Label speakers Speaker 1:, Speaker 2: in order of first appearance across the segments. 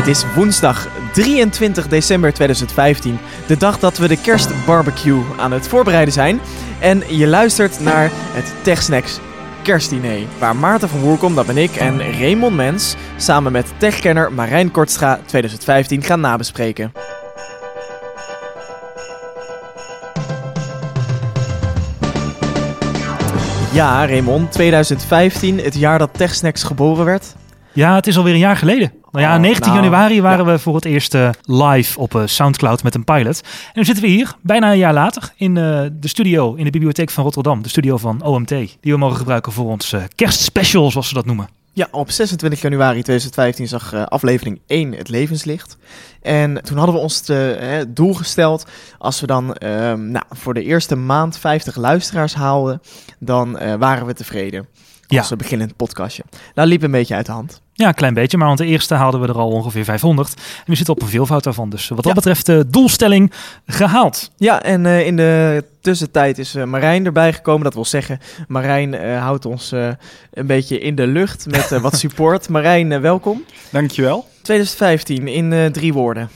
Speaker 1: Het is woensdag 23 december 2015, de dag dat we de kerstbarbecue aan het voorbereiden zijn. En je luistert naar het TechSnacks kerstdiner, waar Maarten van Woerkom, dat ben ik, en Raymond Mens samen met techkenner Marijn Kortstra 2015 gaan nabespreken. Ja, Raymond, 2015, het jaar dat TechSnacks geboren werd.
Speaker 2: Ja, het is alweer een jaar geleden. Nou ja,
Speaker 1: Oh,
Speaker 2: 19
Speaker 1: nou,
Speaker 2: januari waren we voor het eerst eh, live op eh, Soundcloud met een pilot. En nu zitten we hier, bijna een jaar later, in eh, de studio in de bibliotheek van Rotterdam. De studio van OMT, die we mogen gebruiken voor ons kerstspecial, zoals ze dat noemen.
Speaker 1: Ja, op 26 januari 2015 zag aflevering 1 het levenslicht. En toen hadden we ons te, het doel gesteld, als we dan ehm, nou, voor de eerste maand 50 luisteraars haalden, dan waren we tevreden.
Speaker 2: Ja.
Speaker 1: Als we beginnend podcastje. Nou, liep een beetje uit de hand.
Speaker 2: Ja, een klein beetje, maar want de eerste haalden we er al ongeveer 500. En we zitten op een veelvoud daarvan. Dus wat dat
Speaker 1: Ja.
Speaker 2: betreft de doelstelling gehaald.
Speaker 1: Ja, en eh, in de tussentijd is eh, Marijn erbij gekomen. Dat wil zeggen, Marijn eh, houdt ons eh, een beetje in de lucht met eh, wat support. Marijn, eh, welkom.
Speaker 3: Dankjewel.
Speaker 1: 2015 in eh, drie woorden.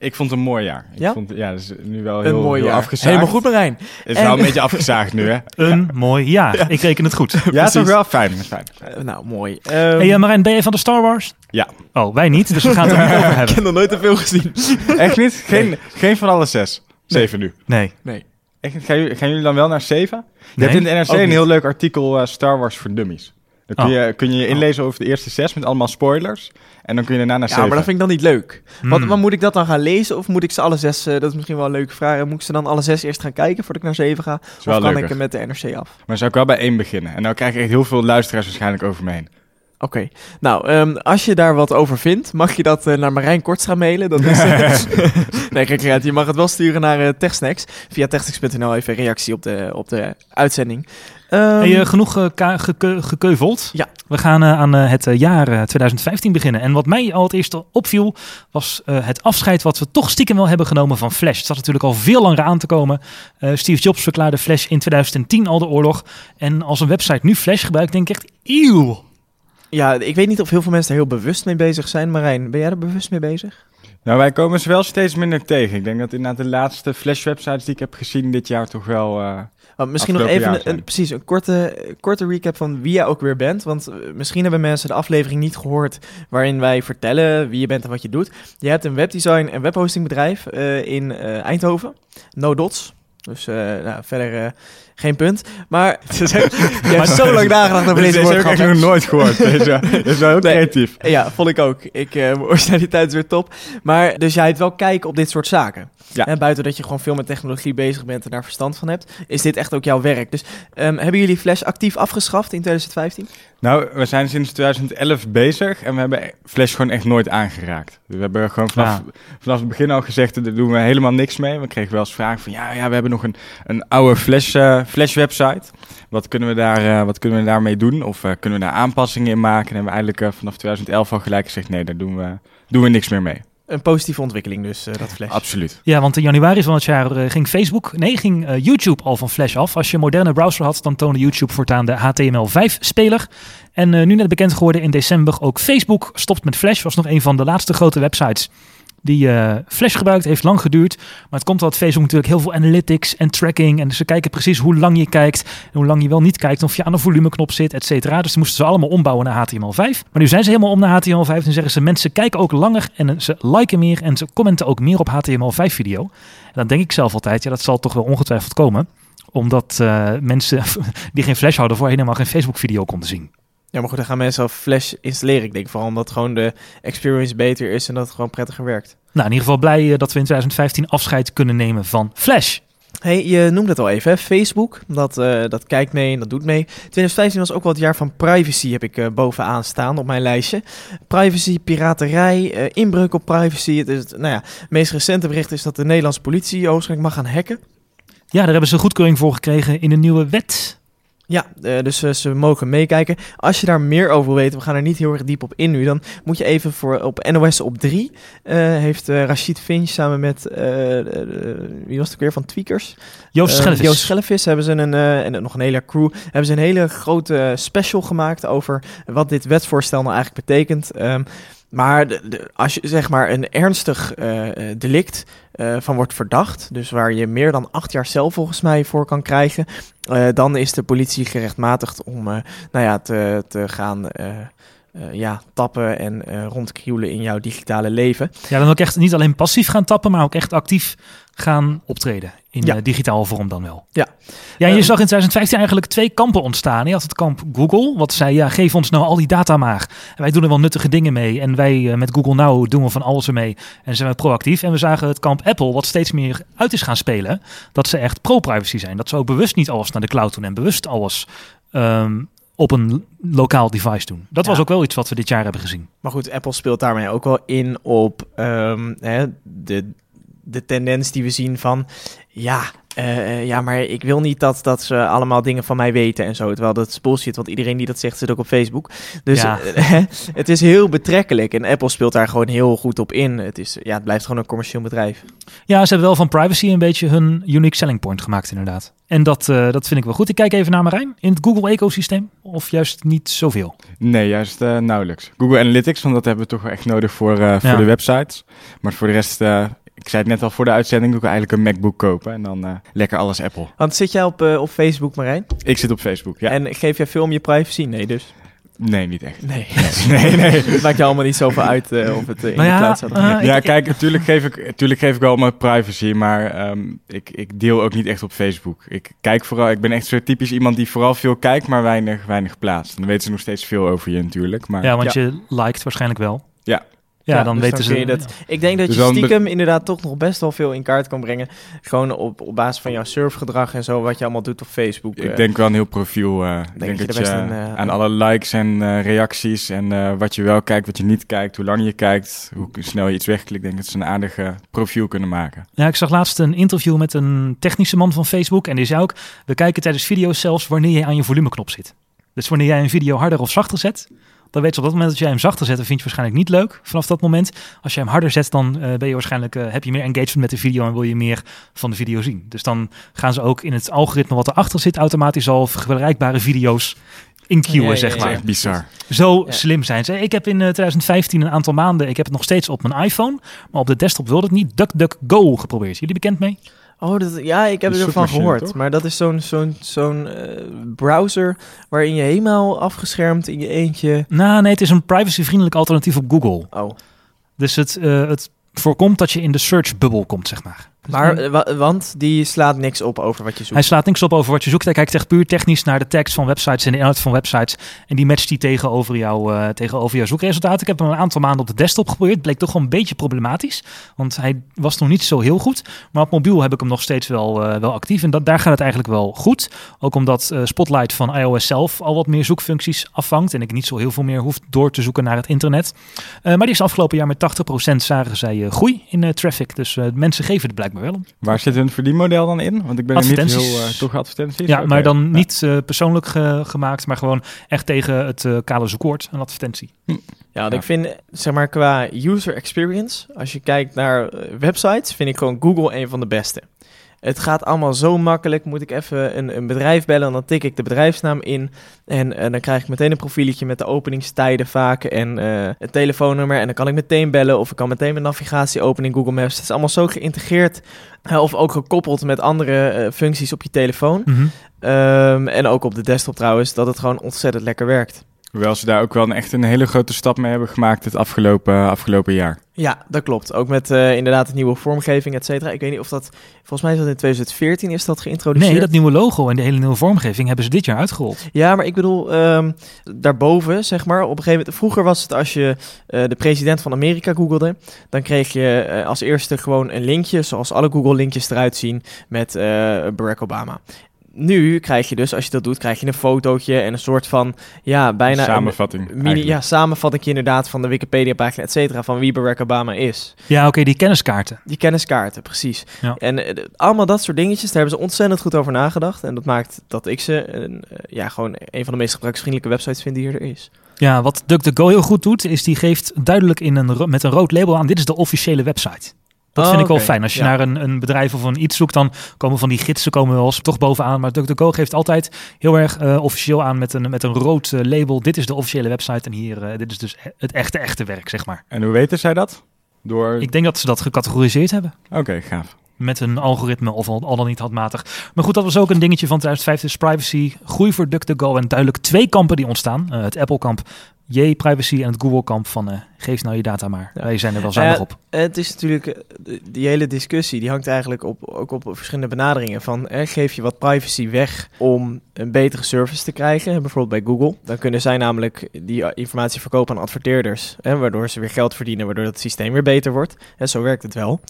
Speaker 3: Ik vond het een mooi jaar. Ik
Speaker 1: Ja?
Speaker 3: vond, ja, dat is nu wel
Speaker 1: Een
Speaker 3: heel,
Speaker 1: mooi
Speaker 3: heel
Speaker 1: jaar.
Speaker 3: afgezaagd.
Speaker 1: Helemaal goed, Marijn.
Speaker 3: Het is
Speaker 1: En-
Speaker 3: wel een beetje afgezaagd nu, hè?
Speaker 2: Een mooi jaar. Ik reken het goed.
Speaker 3: Ja, toch wel? Fijn, fijn.
Speaker 1: Eh, nou, mooi.
Speaker 2: Hey, eh, Marijn, ben je van de Star Wars?
Speaker 3: Ja.
Speaker 2: Oh, wij niet, dus we gaan het er niet over
Speaker 1: ik
Speaker 2: hebben.
Speaker 1: heb nog nooit te veel gezien.
Speaker 3: Echt niet? Geen, geen van alle zes. Zeven nu.
Speaker 2: Nee.
Speaker 1: Nee.
Speaker 3: Echt, gaan, jullie, gaan jullie dan wel naar zeven? Je
Speaker 2: Nee,
Speaker 3: hebt in de NRC een heel leuk artikel eh, Star Wars voor Dummies. Dan kun
Speaker 2: Oh.
Speaker 3: je, kun je je inlezen over de eerste zes met allemaal spoilers. En dan kun je daarna naar
Speaker 1: Ja,
Speaker 3: zeven.
Speaker 1: maar dat vind ik dan niet leuk. Wat,
Speaker 2: Hmm.
Speaker 1: maar moet ik dat dan gaan lezen of moet ik ze alle zes... eh, dat is misschien wel een leuke vraag. Moet ik ze dan alle zes eerst gaan kijken voordat ik naar zeven ga? of kan
Speaker 3: leuker.
Speaker 1: ik er met de NRC af?
Speaker 3: Maar zou ik wel bij één beginnen. En dan krijg ik echt heel veel luisteraars waarschijnlijk over me heen.
Speaker 1: Oké. Nou, ehm, als je daar wat over vindt, mag je dat eh, naar Marijn Kortstra mailen. Dat is, nee, kijk. Je mag het wel sturen naar eh, TechSnacks. Via techsnacks.nl even reactie op de, op de uitzending. Ehm,
Speaker 2: Hey, genoeg eh, geke- gekeuveld.
Speaker 1: Ja.
Speaker 2: We gaan eh, aan eh, het jaar eh, 2015 beginnen. En wat mij al het eerste opviel, was eh, het afscheid wat we toch stiekem wel hebben genomen van Flash. Het zat natuurlijk al veel langer aan te komen. Eh, Steve Jobs verklaarde Flash in 2010 al de oorlog. En als een website nu Flash gebruikt, denk ik echt, eeuw.
Speaker 1: Ja, ik weet niet of heel veel mensen er heel bewust mee bezig zijn. Marijn, ben jij er bewust mee bezig?
Speaker 3: Nou, wij komen ze wel steeds minder tegen. Ik denk dat inderdaad de laatste Flash-websites die ik heb gezien dit jaar toch wel... eh,
Speaker 1: Want misschien nog even een, precies een korte, korte recap van wie jij ook weer bent. Want eh, misschien hebben mensen de aflevering niet gehoord waarin wij vertellen wie je bent en wat je doet. Je hebt een webdesign en webhostingbedrijf eh, in eh, Eindhoven, No Dots. Dus nou, verder geen punt. Maar je hebt zo lang nagedacht over deze
Speaker 3: Deze heb ik nog nooit gehoord. Deze is wel heel
Speaker 1: Nee.
Speaker 3: creatief.
Speaker 1: Ja, vond ik ook. Ik, mijn originaliteit is weer top. Maar dus jij hebt wel kijken op dit soort zaken.
Speaker 3: Ja.
Speaker 1: En buiten dat je gewoon veel met technologie bezig bent en daar verstand van hebt, is dit echt ook jouw werk. Dus ehm, hebben jullie Flash actief afgeschaft in 2015?
Speaker 3: Nou, we zijn sinds 2011 bezig en we hebben Flash gewoon echt nooit aangeraakt. We hebben gewoon vanaf,
Speaker 2: Ja.
Speaker 3: vanaf het begin al gezegd, daar doen we helemaal niks mee. We kregen wel eens vragen van, ja, ja we hebben nog een, een oude Flash, eh, Flash website. Wat kunnen, we daar, eh, wat kunnen we daarmee doen? Of eh, kunnen we daar aanpassingen in maken? En hebben we eigenlijk vanaf 2011 al gelijk gezegd, nee, daar doen we, doen we niks meer mee.
Speaker 1: Een positieve ontwikkeling dus, eh, dat Flash.
Speaker 3: Absoluut.
Speaker 2: Ja, want in januari van het jaar eh, ging Facebook, nee, ging eh, YouTube al van Flash af. Als je een moderne browser had, dan toonde YouTube voortaan de HTML5-speler. En eh, nu net bekend geworden in december ook Facebook stopt met Flash. Was nog een van de laatste grote websites die eh, Flash gebruikt. Heeft lang geduurd. Maar het komt omdat Facebook natuurlijk heel veel analytics en tracking. En ze kijken precies hoe lang je kijkt. En hoe lang je wel niet kijkt. Of je aan de volumeknop zit, et cetera. Dus die moesten ze allemaal ombouwen naar HTML5. Maar nu zijn ze helemaal om naar HTML5. En zeggen ze mensen kijken ook langer. En ze liken meer. En ze commenten ook meer op HTML5 video. En dan denk ik zelf altijd, ja, dat zal toch wel ongetwijfeld komen. Omdat eh, mensen die geen Flash hadden, voorheen helemaal geen Facebook-video konden zien.
Speaker 1: Ja, maar goed, dan gaan mensen al Flash installeren. Ik denk vooral omdat gewoon de experience beter is en dat het gewoon prettiger werkt.
Speaker 2: Nou, in ieder geval blij eh, dat we in 2015 afscheid kunnen nemen van Flash.
Speaker 1: Hey, je noemde het al even, hè? Facebook. Dat, eh, dat kijkt mee en dat doet mee. 2015 was ook wel het jaar van privacy, heb ik eh, bovenaan staan op mijn lijstje. Privacy, piraterij, inbreuk op privacy. Het, is, het- nou ja, het meest recente bericht is dat de Nederlandse politie waarschijnlijk mag gaan hacken.
Speaker 2: Ja, daar hebben ze goedkeuring voor gekregen in een nieuwe wet.
Speaker 1: Ja, eh, dus eh, ze mogen meekijken. Als je daar meer over wil weten, we gaan er niet heel erg diep op in nu, dan moet je even voor op NOS op 3 eh, heeft Rashid Finch samen met, wie was het ook weer, van Tweakers?
Speaker 2: Joost Schellevis.
Speaker 1: Joost Schellevis hebben ze een, en nog een hele crew, hebben ze een hele grote special gemaakt over wat dit wetsvoorstel nou eigenlijk betekent. Ehm, Maar de, de- als je zeg maar een ernstig eh, delict eh, van wordt verdacht, dus waar je meer dan acht jaar cel volgens mij voor kan krijgen, eh, dan is de politie gerechtmatigd om eh, nou ja, te, te gaan eh, ja, tappen en eh rondkrioelen in jouw digitale leven.
Speaker 2: Ja, dan ook echt niet alleen passief gaan tappen, maar ook echt actief gaan optreden. In
Speaker 1: Ja.
Speaker 2: eh, digitale vorm dan wel.
Speaker 1: Ja.
Speaker 2: Ja, je
Speaker 1: Ehm,
Speaker 2: zag in 2015 eigenlijk twee kampen ontstaan. Je had het kamp Google, wat zei, ja, geef ons nou al die data maar. En wij doen er wel nuttige dingen mee. En wij met Google Now doen we van alles ermee. En zijn we proactief. En we zagen het kamp Apple, wat steeds meer uit is gaan spelen. Dat ze echt pro-privacy zijn. Dat ze ook bewust niet alles naar de cloud doen. En bewust alles ehm, op een lokaal device doen. Dat was ook wel iets wat we dit jaar hebben gezien.
Speaker 1: Maar goed, Apple speelt daarmee ook wel in op ehm, hè, de, de tendens die we zien van... Ja, eh, eh, ja, maar ik wil niet dat, dat ze allemaal dingen van mij weten en zo. Terwijl dat is bullshit, want iedereen die dat zegt zit ook op Facebook. Dus
Speaker 2: Ja.
Speaker 1: eh, het is heel betrekkelijk. En Apple speelt daar gewoon heel goed op in. Het, is, ja, het blijft gewoon een commercieel bedrijf.
Speaker 2: Ja, ze hebben wel van privacy een beetje hun unique selling point gemaakt, inderdaad. En dat, eh, dat vind ik wel goed. Ik kijk even naar Marijn. In het Google-ecosysteem? Of juist niet zoveel?
Speaker 3: Nee, juist eh, nauwelijks. Google Analytics, want dat hebben we toch wel echt nodig voor, eh, voor
Speaker 2: Ja.
Speaker 3: de websites. Maar voor de rest, eh, ik zei het net al voor de uitzending, doe ik eigenlijk een MacBook kopen en dan eh, lekker alles Apple.
Speaker 1: Want zit jij op, eh, op Facebook, Marijn?
Speaker 3: Ik zit op Facebook, ja.
Speaker 1: En geef jij veel om je privacy? Nee, dus.
Speaker 3: Nee, niet echt.
Speaker 1: Nee.
Speaker 3: Nee, nee.
Speaker 1: Het maakt je allemaal niet zoveel uit eh, of het in
Speaker 2: Nou
Speaker 1: de
Speaker 2: ja, eh,
Speaker 1: niet.
Speaker 2: ik-
Speaker 3: ja,
Speaker 2: ik-
Speaker 3: kijk, natuurlijk geef, ik, natuurlijk geef ik wel mijn privacy, maar ehm, ik, ik deel ook niet echt op Facebook. Ik kijk vooral, ik ben echt zo typisch iemand die vooral veel kijkt, maar weinig, weinig plaatst. Dan weten ze nog steeds veel over je natuurlijk. Maar
Speaker 2: ja, want
Speaker 1: Ja.
Speaker 2: je liked waarschijnlijk wel.
Speaker 3: Ja.
Speaker 2: Ja, dan
Speaker 1: dus
Speaker 2: weten
Speaker 1: dan
Speaker 2: ze...
Speaker 1: dat- Ik denk dat
Speaker 3: Dus
Speaker 1: je stiekem inderdaad toch nog best wel veel in kaart kan brengen. Gewoon op, op basis van jouw surfgedrag en zo, wat je allemaal doet op Facebook.
Speaker 3: Ik
Speaker 1: eh.
Speaker 3: denk wel een heel profiel. eh, ik denk
Speaker 1: je
Speaker 3: dat je
Speaker 1: een, eh,
Speaker 3: aan alle likes en eh, reacties en eh, wat je wel kijkt, wat je niet kijkt, hoe lang je kijkt, hoe snel je iets wegklikt, denk dat ze een aardige profiel kunnen maken.
Speaker 2: Ja, ik zag laatst een interview met een technische man van Facebook. En die zei ook, we kijken tijdens video's zelfs wanneer je aan je volumeknop zit. Dus wanneer jij een video harder of zachter zet, dan weet ze op dat moment dat jij hem zachter zet, dan vind je waarschijnlijk niet leuk vanaf dat moment. Als je hem harder zet, dan eh, ben je waarschijnlijk, eh, heb je meer engagement met de video en wil je meer van de video zien. Dus dan gaan ze ook in het algoritme wat erachter zit automatisch al vergelijkbare video's inqueuen,
Speaker 1: Ja, ja,
Speaker 2: zeg
Speaker 1: ja,
Speaker 2: maar.
Speaker 3: echt bizar.
Speaker 2: Zo
Speaker 1: Ja.
Speaker 2: slim zijn ze. Ik heb in eh, 2015 een aantal maanden, ik heb het nog steeds op mijn iPhone, maar op de desktop wilde het niet, DuckDuckGo geprobeerd. Jullie bekend mee?
Speaker 1: Oh, dat, ja, ik heb ervan gehoord.
Speaker 3: toch?
Speaker 1: Maar dat is zo'n zo'n zo'n eh, browser waarin je helemaal afgeschermd in je eentje...
Speaker 2: Nou, nee, het is een privacyvriendelijk alternatief op Google.
Speaker 1: Oh,
Speaker 2: Dus het, eh, het voorkomt dat je in de search bubble komt, zeg maar.
Speaker 1: Maar eh, wa- want die slaat niks op over wat je zoekt.
Speaker 2: Hij slaat niks op over wat je zoekt. Hij kijkt echt puur technisch naar de tekst van websites en de inhoud van websites. En die matcht die tegenover, jou, eh, tegenover jouw zoekresultaten. Ik heb hem een aantal maanden op de desktop geprobeerd. Bleek toch wel een beetje problematisch. Want hij was nog niet zo heel goed. Maar op mobiel heb ik hem nog steeds wel, eh, wel actief. En dat, daar gaat het eigenlijk wel goed. Ook omdat Spotlight van iOS zelf al wat meer zoekfuncties afvangt. En ik niet zo heel veel meer hoef door te zoeken naar het internet. Maar die is afgelopen jaar met 80% zagen zij groei in traffic. Dus mensen geven het blijkbaar wel om.
Speaker 3: Waar zit hun verdienmodel dan in? Want ik ben er niet heel... eh, toch advertenties?
Speaker 2: Ja, maar dan
Speaker 3: Ja.
Speaker 2: niet eh, persoonlijk ge- gemaakt, maar gewoon echt tegen het eh, kale zoekwoord, een advertentie.
Speaker 1: Ja, want
Speaker 3: Ja.
Speaker 1: ik vind, zeg maar, qua user experience, als je kijkt naar websites, vind ik gewoon Google een van de beste. Het gaat allemaal zo makkelijk. Moet ik even een, een bedrijf bellen en dan tik ik de bedrijfsnaam in. En eh, dan krijg ik meteen een profieletje met de openingstijden vaak en eh, het telefoonnummer. En dan kan ik meteen bellen of ik kan meteen mijn navigatie openen in Google Maps. Het is allemaal zo geïntegreerd eh, of ook gekoppeld met andere functies op je telefoon. Ehm, en ook op de desktop trouwens, dat het gewoon ontzettend lekker werkt.
Speaker 3: Hoewel ze daar ook wel een, echt een hele grote stap mee hebben gemaakt het afgelopen, afgelopen jaar.
Speaker 1: Ja, dat klopt. Ook met eh, inderdaad de nieuwe vormgeving, et cetera. Ik weet niet of dat... Volgens mij is dat in 2014 is dat geïntroduceerd.
Speaker 2: Nee, dat nieuwe logo en de hele nieuwe vormgeving hebben ze dit jaar uitgerold.
Speaker 1: Ja, maar ik bedoel, ehm, daarboven, zeg maar, op een gegeven moment... Vroeger was het als je eh, de president van Amerika googelde... dan kreeg je eh, als eerste gewoon een linkje... zoals alle Google-linkjes eruit zien met eh, Barack Obama. Nu krijg je dus, als je dat doet, krijg je een fotootje en een soort van, ja, bijna... een-
Speaker 3: Samenvatting.
Speaker 1: Mini,
Speaker 3: eigenlijk.
Speaker 1: ja, samenvatting inderdaad van de Wikipedia-pagina, et cetera, van wie Barack Obama is.
Speaker 2: Ja, oké, die kenniskaarten.
Speaker 1: Die kenniskaarten, precies.
Speaker 2: Ja.
Speaker 1: En eh, allemaal dat soort dingetjes, daar hebben ze ontzettend goed over nagedacht. En dat maakt dat ik ze een, eh, ja, gewoon een van de meest gebruiksvriendelijke websites vind die er is.
Speaker 2: Ja, wat DuckDuckGo heel goed doet, is die geeft duidelijk in een, met een rood label aan, dit is de officiële website. Dat
Speaker 1: Oh,
Speaker 2: vind ik wel fijn. Als je
Speaker 1: Ja.
Speaker 2: naar een, een bedrijf of een iets zoekt, dan komen van die gidsen komen wel eens toch bovenaan. Maar DuckDuckGo geeft altijd heel erg eh, officieel aan met een, met een rood eh, label. Dit is de officiële website en hier, eh, dit is dus het echte, echte werk, zeg maar.
Speaker 3: En hoe weten zij dat? Door...
Speaker 2: Ik denk dat ze dat gecategoriseerd hebben.
Speaker 3: Oké, gaaf.
Speaker 2: Met een algoritme of al, al dan niet handmatig. Maar goed, dat was ook een dingetje van 2015. Dus privacy, groei voor DuckDuckGo en duidelijk twee kampen die ontstaan. Eh, het Apple-kamp, jee, privacy en het Google-kamp van eh, geef nou je data maar. Wij zijn er wel zuinig op.
Speaker 1: Het is natuurlijk, eh, die hele discussie, die hangt eigenlijk op, ook op verschillende benaderingen. Van, eh, geef je wat privacy weg om een betere service te krijgen, bijvoorbeeld bij Google. Dan kunnen zij namelijk die informatie verkopen aan adverteerders, hè, waardoor ze weer geld verdienen, waardoor het systeem weer beter wordt. En zo werkt het wel.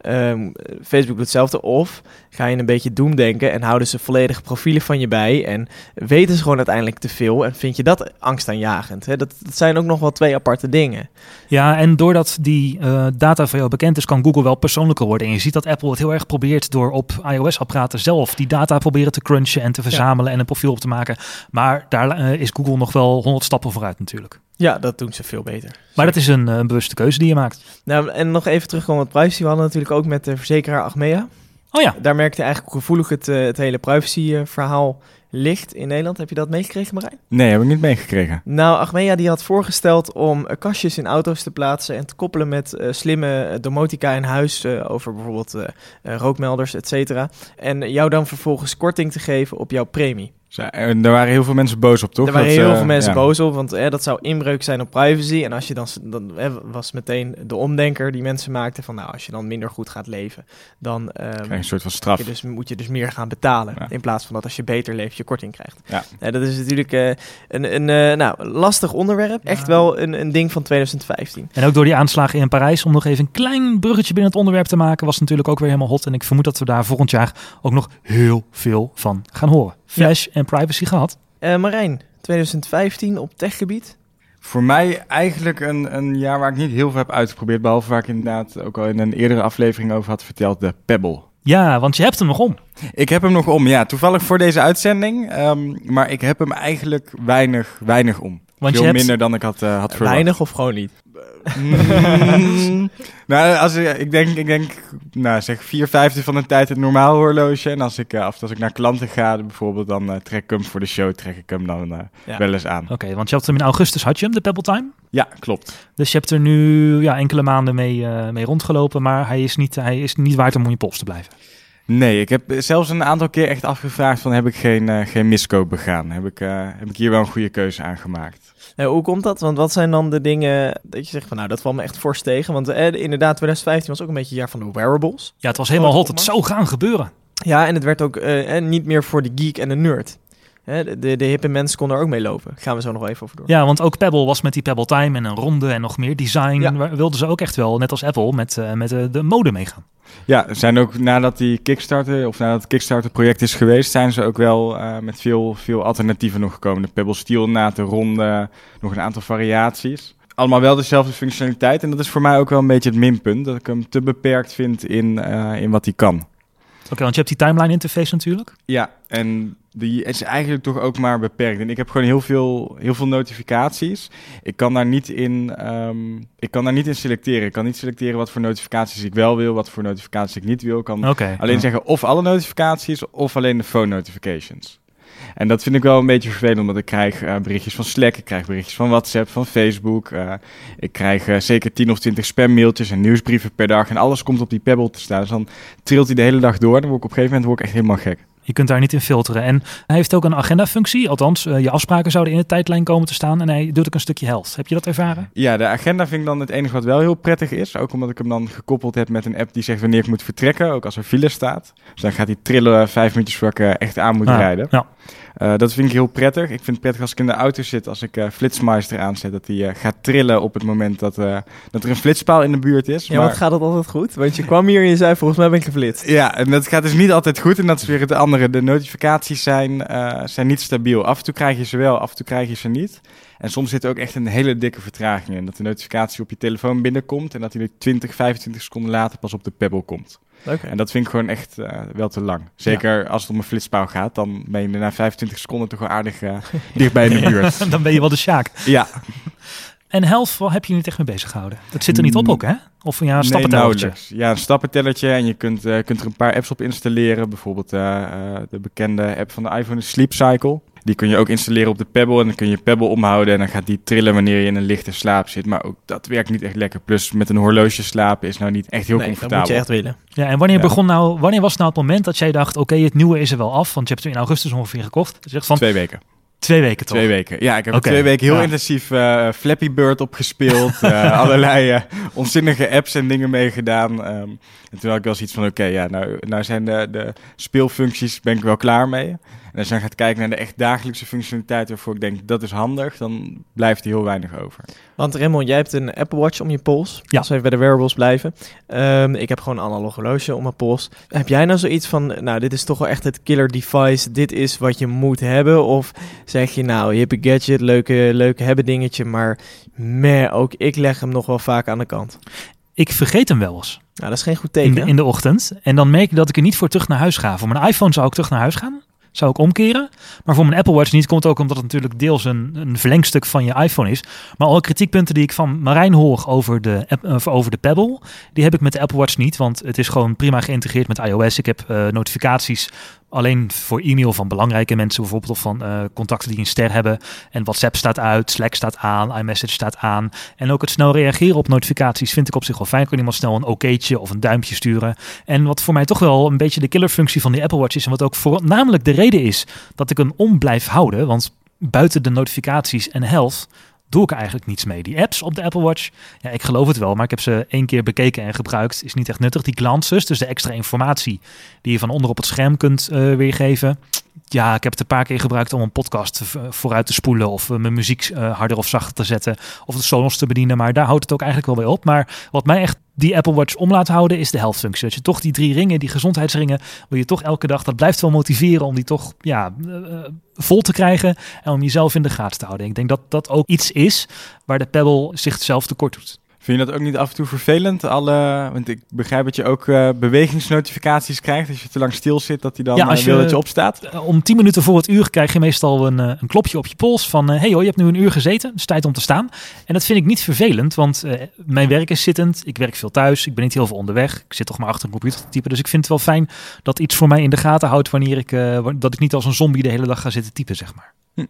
Speaker 1: Ehm, Facebook doet hetzelfde. Of ga je een beetje doemdenken en houden ze volledige profielen van je bij en weten ze gewoon uiteindelijk te veel en vind je dat angstaanjagend. Hè? Dat, dat zijn ook nog wel twee aparte dingen.
Speaker 2: Ja, en doordat die eh, data van jou bekend is, kan Google wel persoonlijker worden. En je ziet dat Apple het heel erg probeert door op iOS-apparaten zelf die data proberen te crunchen en te verzamelen en een profiel op te maken. Maar daar eh, is Google nog wel honderd stappen vooruit natuurlijk.
Speaker 1: Ja, dat doen ze veel beter.
Speaker 2: Maar dat is een, eh, een bewuste keuze die je maakt.
Speaker 1: Nou, en nog even terugkomen op privacy. We hadden natuurlijk ook met de verzekeraar Achmea.
Speaker 2: Oh ja,
Speaker 1: Daar merkte je eigenlijk hoe gevoelig het, eh, het hele privacy-verhaal ligt in Nederland. Heb je dat meegekregen, Marijn?
Speaker 3: Nee, heb ik niet meegekregen.
Speaker 1: Nou, Achmea die had voorgesteld om eh, kastjes in auto's te plaatsen en te koppelen met eh, slimme eh, domotica in huis eh, over bijvoorbeeld eh, eh, rookmelders, et cetera. En jou dan vervolgens korting te geven op jouw premie.
Speaker 3: En daar waren heel veel mensen boos op, toch?
Speaker 1: Daar waren
Speaker 3: Dat,
Speaker 1: heel
Speaker 3: eh,
Speaker 1: veel mensen
Speaker 3: ja.
Speaker 1: boos op, want eh, dat zou inbreuk zijn op privacy. En als je dan, dan eh, was meteen de omdenker die mensen maakten van, nou, als je dan minder goed gaat leven, dan ehm,
Speaker 3: Krijg je een soort van straf.
Speaker 1: je dus, moet je dus meer gaan betalen.
Speaker 3: Ja.
Speaker 1: In plaats van dat als je beter leeft, je korting krijgt.
Speaker 3: Ja.
Speaker 1: Dat is natuurlijk eh, een, een eh, nou, lastig onderwerp. Echt wel een, een ding van 2015.
Speaker 2: en ook door die aanslagen in Parijs, om nog even een klein bruggetje binnen het onderwerp te maken, was het natuurlijk ook weer helemaal hot. En ik vermoed dat we daar volgend jaar ook nog heel veel van gaan horen. Flash en privacy gehad.
Speaker 1: Eh, Marijn, 2015 op techgebied.
Speaker 3: Voor mij eigenlijk een, een jaar waar ik niet heel veel heb uitgeprobeerd. Behalve waar ik inderdaad ook al in een eerdere aflevering over had verteld, de Pebble.
Speaker 2: Ja, want je hebt hem nog om.
Speaker 3: Ik heb hem nog om, ja. Toevallig voor deze uitzending. ehm, maar ik heb hem eigenlijk weinig, weinig om.
Speaker 2: Want
Speaker 3: Veel
Speaker 2: je hebt,
Speaker 3: minder dan ik had, eh, had verwacht.
Speaker 1: Weinig of gewoon niet?
Speaker 3: Mm, nou, als ik, ik denk, ik denk, nou zeg vier vijfde van de tijd het normaal horloge. En als ik, eh, of als ik naar klanten ga, bijvoorbeeld, dan eh, trek ik hem voor de show, trek ik hem dan eh,
Speaker 1: Ja.
Speaker 3: wel eens aan.
Speaker 2: Oké, want je had hem in augustus, had je hem, de Pebble Time?
Speaker 3: Ja, klopt.
Speaker 2: Dus je hebt er nu ja, enkele maanden mee, mee rondgelopen, maar hij is, niet, hij is niet waard om om je pols te blijven.
Speaker 3: Nee, ik heb zelfs een aantal keer echt afgevraagd van heb ik geen, geen miskoop begaan? Heb ik, heb ik hier wel een goede keuze aan gemaakt?
Speaker 1: Eh, hoe komt dat? Want wat zijn dan de dingen dat je zegt van nou, dat valt me echt fors tegen. Want eh, inderdaad, 2015 was ook een beetje het jaar van de wearables.
Speaker 2: Ja, het was helemaal hot. Het zou gaan gebeuren.
Speaker 1: Ja, en het werd ook eh, eh, niet meer voor de geek en de nerd. Hè, de, de, hippe mensen konden er ook mee lopen. Gaan we zo nog even over door.
Speaker 2: Ja, want ook Pebble was met die Pebble Time en een ronde en nog meer design.
Speaker 1: Ja.
Speaker 2: waar- Wilden ze ook echt wel, net als Apple, met, eh, met eh, de mode meegaan.
Speaker 3: Ja, er zijn ook nadat die Kickstarter, of nadat het Kickstarter project is geweest, zijn ze ook wel eh, met veel, veel alternatieven nog gekomen. De Pebble Steel na de ronde, nog een aantal variaties. Allemaal wel dezelfde functionaliteit. En dat is voor mij ook wel een beetje het minpunt. Dat ik hem te beperkt vind in, eh, in wat hij kan.
Speaker 2: Oké, want je hebt die timeline interface natuurlijk.
Speaker 3: Ja, en die is eigenlijk toch ook maar beperkt. En ik heb gewoon heel veel, heel veel notificaties. Ik kan daar niet in, ehm, ik kan daar niet in selecteren. Ik kan niet selecteren wat voor notificaties ik wel wil, wat voor notificaties ik niet wil. Ik kan alleen
Speaker 2: ja.
Speaker 3: zeggen of alle notificaties of alleen de phone notifications. En dat vind ik wel een beetje vervelend, omdat ik krijg eh, berichtjes van Slack, ik krijg berichtjes van WhatsApp, van Facebook. eh, ik krijg eh, zeker 10 of 20 spammailtjes en nieuwsbrieven per dag. En alles komt op die Pebble te staan. Dus dan trilt hij de hele dag door. Dan word ik op een gegeven moment word ik echt helemaal gek.
Speaker 2: Je kunt daar niet in filteren. En hij heeft ook een agenda-functie. Althans, eh, je afspraken zouden in de tijdlijn komen te staan. En hij doet ook een stukje health. Heb je dat ervaren?
Speaker 3: Ja, de agenda vind ik dan het enige wat wel heel prettig is. Ook omdat ik hem dan gekoppeld heb met een app die zegt wanneer ik moet vertrekken. Ook als er file staat. Dus dan gaat hij trillen vijf minuutjes voor ik eh, echt aan moet
Speaker 2: Ah,
Speaker 3: rijden.
Speaker 2: Ja.
Speaker 3: Eh, dat vind ik heel prettig. Ik vind het prettig als ik in de auto zit, als ik eh Flitsmeister aanzet, dat hij eh, gaat trillen op het moment dat, dat er een flitspaal in de buurt is.
Speaker 1: Ja, wat gaat dat altijd goed? Want je kwam hier en je zei volgens mij ben ik geflitst.
Speaker 3: Ja, en dat gaat dus niet altijd goed. En dat is weer het andere. De notificaties zijn, zijn niet stabiel. Af en toe krijg je ze wel, af en toe krijg je ze niet. En soms zit er ook echt een hele dikke vertraging in. Dat de notificatie op je telefoon binnenkomt en dat die er 20, 25 seconden later pas op de Pebble komt.
Speaker 1: Oké.
Speaker 3: En dat vind ik gewoon echt eh, wel te lang. Zeker als het om een flitspaal gaat, dan ben je na 25 seconden toch wel aardig eh, dichtbij in de buurt.
Speaker 2: Dan ben je wel de Sjaak.
Speaker 3: Ja,
Speaker 2: En health, wat heb je niet echt mee bezig gehouden? Dat zit er niet op
Speaker 3: Mm.
Speaker 2: ook, hè? Of ja, een
Speaker 3: Nee,
Speaker 2: stappentellertje.
Speaker 3: nauwelijks. Ja, een stappentellertje en je kunt, eh, kunt er een paar apps op installeren. Bijvoorbeeld eh, eh, de bekende app van de iPhone, de Sleep Cycle. Die kun je ook installeren op de Pebble en dan kun je Pebble omhouden en dan gaat die trillen wanneer je in een lichte slaap zit. Maar ook dat werkt niet echt lekker. Plus met een horloge slapen is nou niet echt heel
Speaker 1: nee, dat
Speaker 3: comfortabel.
Speaker 1: moet je echt willen.
Speaker 2: Ja, en wanneer,
Speaker 3: Ja.
Speaker 2: begon nou, wanneer was nou het moment dat jij dacht, oké, het nieuwe is er wel af? Want je hebt het in augustus ongeveer gekocht. Dus je zegt van
Speaker 3: Twee weken.
Speaker 2: twee weken toch?
Speaker 3: Twee weken. Ja, ik heb twee weken heel
Speaker 2: ja.
Speaker 3: intensief eh, Flappy Bird opgespeeld. eh allerlei eh, onzinnige apps en dingen meegedaan. Ehm, en toen had ik wel zoiets van, oké, ja, nou, nou zijn de, de speelfuncties, ben ik wel klaar mee. En als je dan gaat kijken naar de echt dagelijkse functionaliteiten waarvoor ik denk, dat is handig, dan blijft er heel weinig over.
Speaker 1: Want Raymond, jij hebt een Apple Watch om je pols.
Speaker 2: Ja.
Speaker 1: Als we even bij de wearables blijven. Ehm, ik heb gewoon een analoog horloge om mijn pols. Heb jij nou zoiets van, nou, dit is toch wel echt het killer device. Dit is wat je moet hebben. Of zeg je, nou, hippe gadget, leuke, leuke hebben dingetje. Maar meh, ook ik leg hem nog wel vaak aan de kant.
Speaker 2: Ik vergeet hem wel eens
Speaker 1: Nou, dat is geen goed
Speaker 2: in
Speaker 1: teken.
Speaker 2: de, in de ochtend. En dan merk ik dat ik er niet voor terug naar huis ga. Voor mijn iPhone zou ik terug naar huis gaan. Zou ik omkeren. Maar voor mijn Apple Watch niet. Komt ook omdat het natuurlijk deels een, een verlengstuk van je iPhone is. Maar alle kritiekpunten die ik van Marijn hoor over de, eh, over de Pebble. Die heb ik met de Apple Watch niet. Want het is gewoon prima geïntegreerd met iOS. Ik heb eh, notificaties alleen voor e-mail van belangrijke mensen. Bijvoorbeeld of van eh, contacten die een ster hebben. En WhatsApp staat uit. Slack staat aan. iMessage staat aan. En ook het snel reageren op notificaties vind ik op zich wel fijn. Kan iemand snel een okétje of een duimpje sturen. En wat voor mij toch wel een beetje de killerfunctie van die Apple Watch is. En wat ook voornamelijk de reden is dat ik hem om blijf houden. Want buiten de notificaties en health doe ik eigenlijk niets mee. Die apps op de Apple Watch, ja, ik geloof het wel, maar ik heb ze één keer bekeken en gebruikt. Is niet echt nuttig. Die glances, dus de extra informatie die je van onder op het scherm kunt eh, weergeven. Ja, ik heb het een paar keer gebruikt om een podcast vooruit te spoelen of eh, mijn muziek eh, harder of zachter te zetten of de Sonos te bedienen. Maar daar houdt het ook eigenlijk wel bij op. Maar wat mij echt die Apple Watch om laat houden is de health functie. Dat je toch die drie ringen, die gezondheidsringen, wil je toch elke dag, dat blijft wel motiveren om die toch ja, eh, eh, vol te krijgen en om jezelf in de gaten te houden. Ik denk dat dat ook iets is waar de Pebble zichzelf tekort doet.
Speaker 3: Vind je dat ook niet af en toe vervelend? Alle, want ik begrijp dat je ook eh, bewegingsnotificaties krijgt. Als je te lang stil zit, dat hij dan
Speaker 2: Ja, als
Speaker 3: eh, wil
Speaker 2: je-
Speaker 3: dat je opstaat.
Speaker 2: Eh, Om 10 minuten voor het uur krijg je meestal een, een klopje op je pols van... hey hoor, je hebt nu een uur gezeten, het is tijd om te staan. En dat vind ik niet vervelend, want mijn werk is zittend. Ik werk veel thuis, ik ben niet heel veel onderweg. Ik zit toch maar achter een computer te typen. Dus ik vind het wel fijn dat iets voor mij in de gaten houdt... wanneer ik, dat ik niet als een zombie de hele dag ga zitten typen, zeg maar.
Speaker 3: Hm.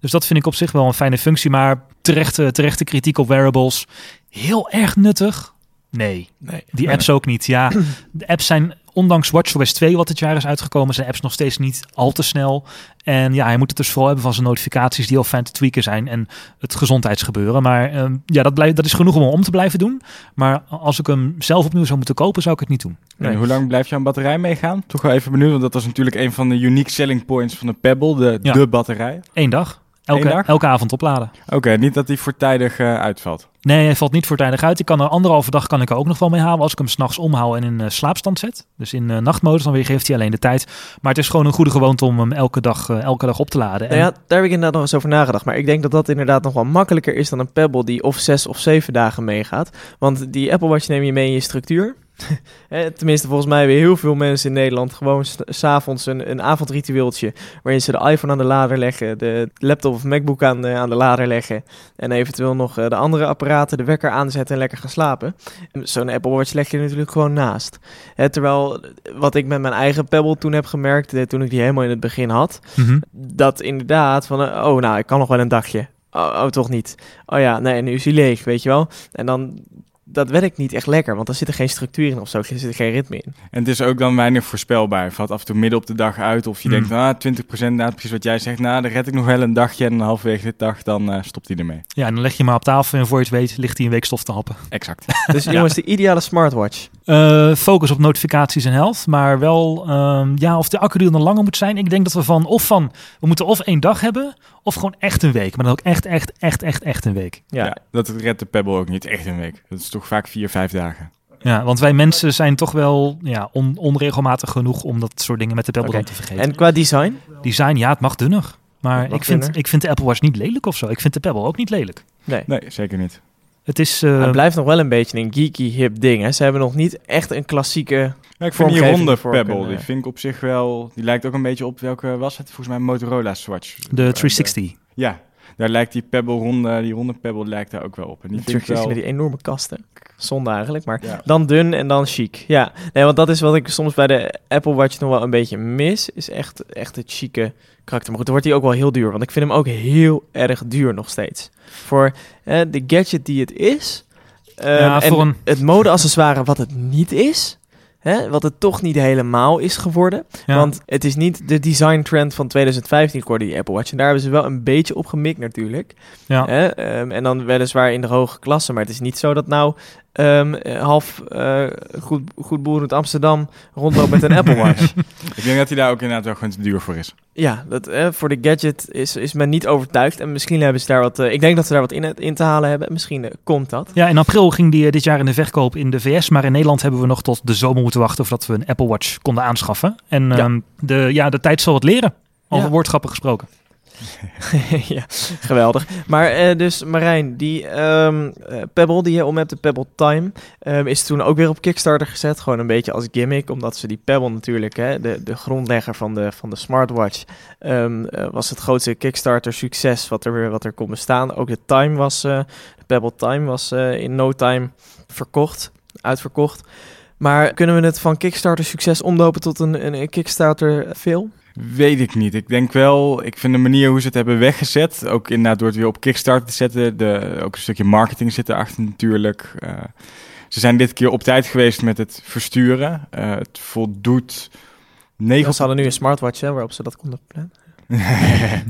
Speaker 2: Dus dat vind ik op zich wel een fijne functie. Maar terechte, terechte kritiek op wearables, heel erg nuttig. Nee,
Speaker 1: Nee.
Speaker 2: die apps ook niet. Ja, de apps zijn, ondanks WatchOS 2 wat dit jaar is uitgekomen, zijn apps nog steeds niet al te snel. En ja, hij moet het dus vooral hebben van zijn notificaties die al fijn te tweaken zijn en het gezondheidsgebeuren. Maar ehm, ja, dat, blijft, dat is genoeg om hem om te blijven doen. Maar als ik hem zelf opnieuw zou moeten kopen, zou ik het niet doen.
Speaker 1: Nee.
Speaker 3: En hoe lang blijft jouw batterij meegaan? Toch wel even benieuwd, want dat was natuurlijk een van de unique selling points van de Pebble, de,
Speaker 2: Ja.
Speaker 3: de batterij.
Speaker 2: Eén dag. Elke,
Speaker 3: dag?
Speaker 2: elke avond opladen.
Speaker 3: Oké, niet dat die voortijdig eh, uitvalt.
Speaker 2: Nee, hij valt niet voortijdig uit. Ik kan er anderhalve dag kan ik er ook nog wel mee halen als ik hem s'nachts omhoud en in eh, slaapstand zet. Dus in eh, nachtmodus, dan weer geeft hij alleen de tijd. Maar het is gewoon een goede gewoonte om hem elke dag, elke dag op te laden. En-
Speaker 1: Nou ja, daar heb ik inderdaad nog eens over nagedacht. Maar ik denk dat dat inderdaad nog wel makkelijker is dan een Pebble die of zes of zeven dagen meegaat. Want die Apple Watch neem je mee in je structuur. Hè, Tenminste, volgens mij hebben heel veel mensen in Nederland gewoon s- s'avonds een, een avondritueeltje. Waarin ze de iPhone aan de lader leggen, de laptop of MacBook aan de, aan de lader leggen. En eventueel nog eh, de andere apparaten, de wekker aanzetten en lekker gaan slapen. En Zo'n Apple Watch leg je natuurlijk gewoon naast. Hè, terwijl eh, wat ik met mijn eigen Pebble toen heb gemerkt, eh, toen ik die helemaal in het begin had
Speaker 2: Mhm.
Speaker 1: dat inderdaad van, eh, oh nou, ik kan nog wel een dagje. Oh, oh, toch niet. Oh ja, nee, nu is hij leeg, weet je wel. En dan, dat werkt niet echt lekker, want er zit er geen structuur in of zo, er zit er geen ritme in.
Speaker 3: En het is ook dan weinig voorspelbaar. Het valt af en toe midden op de dag uit. Of je
Speaker 2: Hmm.
Speaker 3: denkt, ah, 20% nou, precies wat jij zegt. Nou, dan red ik nog wel een dagje. En halverwege de dag, dan eh, stopt hij ermee.
Speaker 2: Ja, en dan leg je maar op tafel en voor je het weet ligt hij een week stof te happen.
Speaker 3: Exact.
Speaker 1: Dus jongens, de ideale smartwatch.
Speaker 2: Eh, focus op notificaties en health, maar wel ehm, ja, of de accuduur dan langer moet zijn. Ik denk dat we van of van we moeten of één dag hebben of gewoon echt een week, maar dan ook echt echt echt echt echt een week.
Speaker 1: Ja,
Speaker 3: Ja. dat redt de Pebble ook niet echt een week. Dat is toch vaak vier, vijf dagen.
Speaker 2: Ja, want wij mensen zijn toch wel ja, on- onregelmatig genoeg om dat soort dingen met de Pebble dan te vergeten.
Speaker 1: en qua design?
Speaker 2: Design, ja, het mag dunner. Maar ik vind,
Speaker 1: dunner.
Speaker 2: ik vind de Apple Watch niet lelijk of zo. Ik vind de Pebble ook niet lelijk.
Speaker 1: Nee.
Speaker 3: Nee, zeker niet.
Speaker 2: Het is... eh,
Speaker 1: het blijft nog wel een beetje een geeky hip ding. Hè. Ze hebben nog niet echt een klassieke...
Speaker 3: Ja, ik vind die ronde
Speaker 1: voor
Speaker 3: Pebble,
Speaker 1: kunnen-
Speaker 3: die vind ik op zich wel... Die lijkt ook een beetje op welke was het? Volgens mij een Motorola Swatch.
Speaker 2: de 360.
Speaker 3: Ja, daar lijkt die Pebble ronde, die ronde Pebble lijkt daar ook wel op. En die wel...
Speaker 1: met die enorme kasten. Zonde eigenlijk, maar
Speaker 3: Ja.
Speaker 1: dan dun en dan chic. Ja, nee, want dat is wat ik soms bij de Apple Watch nog wel een beetje mis. Is echt, echt het chique karakter. Maar goed, dan wordt hij ook wel heel duur. Want ik vind hem ook heel erg duur nog steeds. Voor eh, de gadget die het is. ehm,
Speaker 2: Ja,
Speaker 1: en
Speaker 2: voor een-
Speaker 1: het mode-accessoire wat het niet is. Hè, wat het toch niet helemaal is geworden.
Speaker 2: Ja.
Speaker 1: Want het is niet de design trend van 2015 geworden, die Apple Watch. En daar hebben ze wel een beetje op gemikt natuurlijk.
Speaker 2: ja.
Speaker 1: Hè? ehm, en dan weliswaar in de hoge klasse. Maar het is niet zo dat nou ehm, eh, half eh, goed, goed boerend Amsterdam rondloopt met een Apple Watch.
Speaker 3: Ik denk dat hij daar ook inderdaad wel gewoon te duur voor is.
Speaker 1: Ja, dat, eh, voor de gadget is, is men niet overtuigd. En misschien hebben ze daar wat... eh, ik denk dat ze daar wat in, in te halen hebben. Misschien komt dat.
Speaker 2: Ja, in april ging die dit jaar in de verkoop in de VS. Maar in Nederland hebben we nog tot de zomer moeten wachten voordat we een Apple Watch konden aanschaffen. En
Speaker 1: Ja.
Speaker 2: ehm, de, ja, de tijd zal het leren. Over
Speaker 1: Ja.
Speaker 2: woordschappen gesproken.
Speaker 1: ja, geweldig. Maar eh, dus Marijn, die ehm, eh, Pebble die je om hebt, de Pebble Time, ehm, is toen ook weer op Kickstarter gezet. Gewoon een beetje als gimmick, omdat ze die Pebble natuurlijk, hè, de, de grondlegger van de, van de smartwatch, ehm, eh, was het grootste Kickstarter succes wat er, wat er kon bestaan. Ook de Time was, de Pebble Time was in no time verkocht, uitverkocht. Maar kunnen we het van Kickstarter succes omdopen tot een, een, Kickstarter veel?
Speaker 3: Weet ik niet. Ik denk wel, ik vind de manier hoe ze het hebben weggezet, ook inderdaad door het weer op Kickstarter te zetten, de, ook een stukje marketing zit erachter natuurlijk. Eh, ze zijn dit keer op tijd geweest met het versturen. Eh, het voldoet 9
Speaker 1: Ze hadden nu een smartwatch hè, waarop ze dat konden plannen.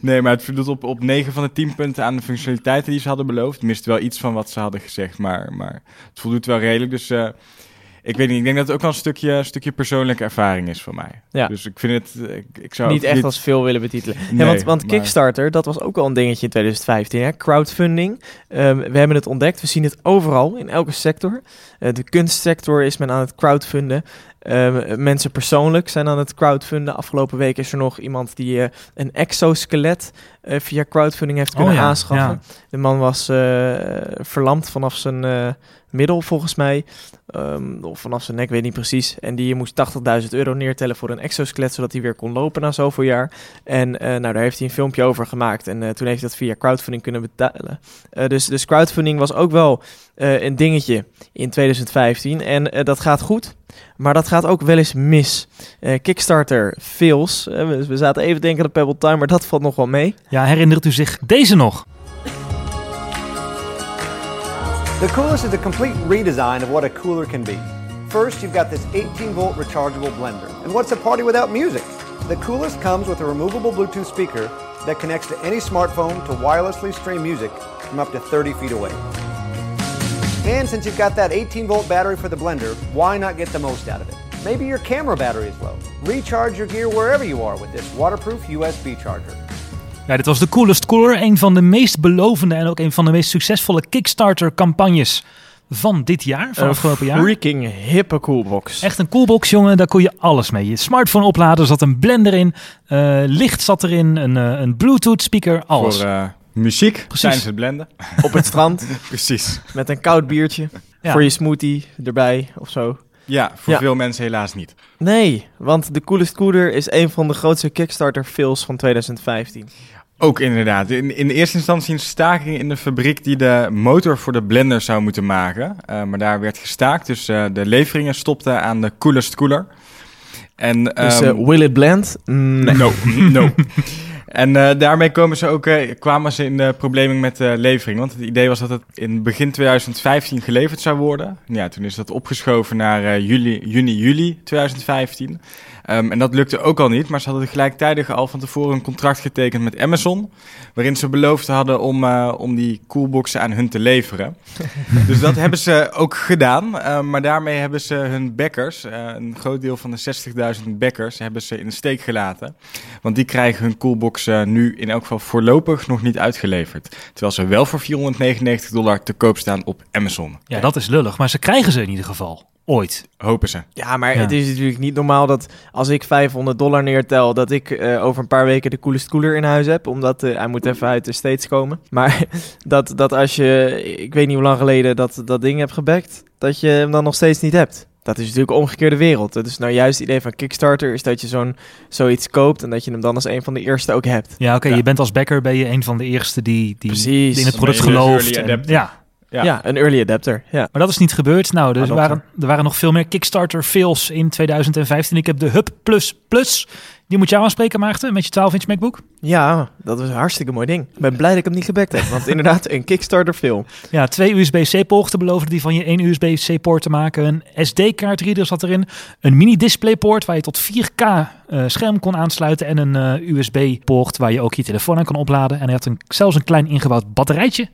Speaker 3: nee, maar het voldoet op, op 9 van de 10 punten aan de functionaliteiten die ze hadden beloofd. Mist wel iets van wat ze hadden gezegd, maar, maar het voldoet wel redelijk. Dus eh, ik weet niet, ik denk dat het ook wel een stukje, stukje persoonlijke ervaring is voor mij.
Speaker 1: Ja.
Speaker 3: Dus ik vind het, ik, ik zou
Speaker 1: niet echt als veel willen betitelen.
Speaker 3: Nee,
Speaker 1: ja, want, want
Speaker 3: maar-
Speaker 1: Kickstarter, dat was ook al een dingetje in 2015. Hè? Crowdfunding. Ehm, we hebben het ontdekt. We zien het overal, in elke sector. Eh, de kunstsector is men aan het crowdfunden. Ehm, mensen persoonlijk zijn aan het crowdfunden. Afgelopen week is er nog iemand die eh, een exoskelet eh, via crowdfunding heeft kunnen
Speaker 2: Oh ja,
Speaker 1: aanschaffen.
Speaker 2: ja.
Speaker 1: De man was verlamd vanaf zijn middel, volgens mij. Ehm, of vanaf zijn nek, weet niet precies. En die moest 80.000 euro neertellen voor een exoskelet, zodat hij weer kon lopen na zoveel jaar. En eh, nou, daar heeft hij een filmpje over gemaakt. En eh, toen heeft hij dat via crowdfunding kunnen betalen. Eh, dus, dus crowdfunding was ook wel een dingetje in 2015. En dat gaat goed. Maar dat gaat ook wel eens mis. Kickstarter fails. We, zaten even denken aan Pebble Time, maar dat valt nog wel mee.
Speaker 2: Ja, herinnert u zich deze nog?
Speaker 4: The Coolest is a complete redesign of what a cooler can be. First, you've got this 18 volt rechargeable blender. And what's a party without music? The Coolest comes with a removable Bluetooth speaker that connects to any smartphone to wirelessly stream music from up to 30 feet away. And since you've got that 18 volt battery for the blender, why not get the most out of it? Maybe your camera battery is low. Recharge your gear wherever you are with this waterproof USB charger.
Speaker 2: Ja, dit was de Coolest Cooler. Een van de meest belovende en ook een van de meest succesvolle Kickstarter-campagnes van dit jaar, van
Speaker 1: Een
Speaker 2: afgelopen jaar.
Speaker 1: freaking hippe coolbox.
Speaker 2: Echt een coolbox, jongen. Daar kon je alles mee. Je smartphone opladen, er zat een blender in, eh, licht zat erin, een, eh, een Bluetooth speaker, alles.
Speaker 3: Voor eh, muziek
Speaker 2: Precies.
Speaker 3: tijdens het blenden.
Speaker 1: Op het strand
Speaker 3: Precies.
Speaker 1: met een koud biertje
Speaker 2: Ja.
Speaker 1: voor je smoothie erbij of zo.
Speaker 3: Ja, voor
Speaker 1: Ja.
Speaker 3: veel mensen helaas niet.
Speaker 1: Nee, want de Coolest Cooler is een van de grootste Kickstarter fails van 2015.
Speaker 3: Ook inderdaad. In, in eerste instantie een staking in de fabriek die de motor voor de blender zou moeten maken. Eh, maar daar werd gestaakt, dus eh, de leveringen stopten aan de coolest cooler. En,
Speaker 1: Dus
Speaker 3: ehm,
Speaker 1: eh, will it blend? Nee.
Speaker 3: No, no. En daarmee komen ze ook, kwamen ze in de problemen met de levering. Want het idee was dat het in begin 2015 geleverd zou worden. Ja, toen is dat opgeschoven naar juli, juni, juli 2015. Ehm, en dat lukte ook al niet. Maar ze hadden gelijktijdig al van tevoren een contract getekend met Amazon. Waarin ze beloofd hadden om, eh, om die coolboxen aan hun te leveren. dus dat hebben ze ook gedaan. Eh, maar daarmee hebben ze hun backers, eh, een groot deel van de 60.000 backers, hebben ze in de steek gelaten. Want die krijgen hun coolbox eh, nu in elk geval voorlopig nog niet uitgeleverd. Terwijl ze wel voor 499 dollar te koop staan op Amazon.
Speaker 2: Ja, dat is lullig, maar ze krijgen ze in ieder geval. Ooit.
Speaker 3: Hopen ze.
Speaker 1: Ja, maar
Speaker 2: Ja.
Speaker 1: het is natuurlijk niet normaal dat als ik 500 dollar neertel, dat ik eh, over een paar weken de Coolest Cooler in huis heb. Omdat eh, hij moet even uit de States komen. Maar dat, dat als je, ik weet niet hoe lang geleden dat, dat ding hebt gebackt, dat je hem dan nog steeds niet hebt. Dat is natuurlijk de omgekeerde wereld. Dat is nou juist het idee van Kickstarter, is dat je zo'n zoiets koopt en dat je hem dan als een van de eerste ook hebt.
Speaker 2: Ja, oké.
Speaker 3: Ja.
Speaker 2: Je bent als backer ben je een van de eerste die, die,
Speaker 1: Precies.
Speaker 2: in het product
Speaker 3: je dus
Speaker 2: gelooft. En- ja,
Speaker 1: Ja,
Speaker 3: Ja.
Speaker 1: een early adapter. Ja.
Speaker 2: maar dat is niet gebeurd. Nou, er
Speaker 1: Adopter.
Speaker 2: waren, er waren nog veel meer Kickstarter fails in 2015. Ik heb de Hub Plus Plus. Die moet jou aanspreken, Maarten, met je 12-inch MacBook.
Speaker 1: ja, dat was een hartstikke mooi ding. Ik ben blij dat ik hem niet gebackt heb, want inderdaad, een Kickstarter film.
Speaker 2: Ja, twee USB-C-poorten beloofde die van je één USB-C-poort te maken. Een SD-kaartreader zat erin. Een mini-displaypoort waar je tot 4K eh, scherm kon aansluiten. En een eh, USB-poort waar je ook je telefoon aan kon opladen. En hij had een, zelfs een klein ingebouwd batterijtje.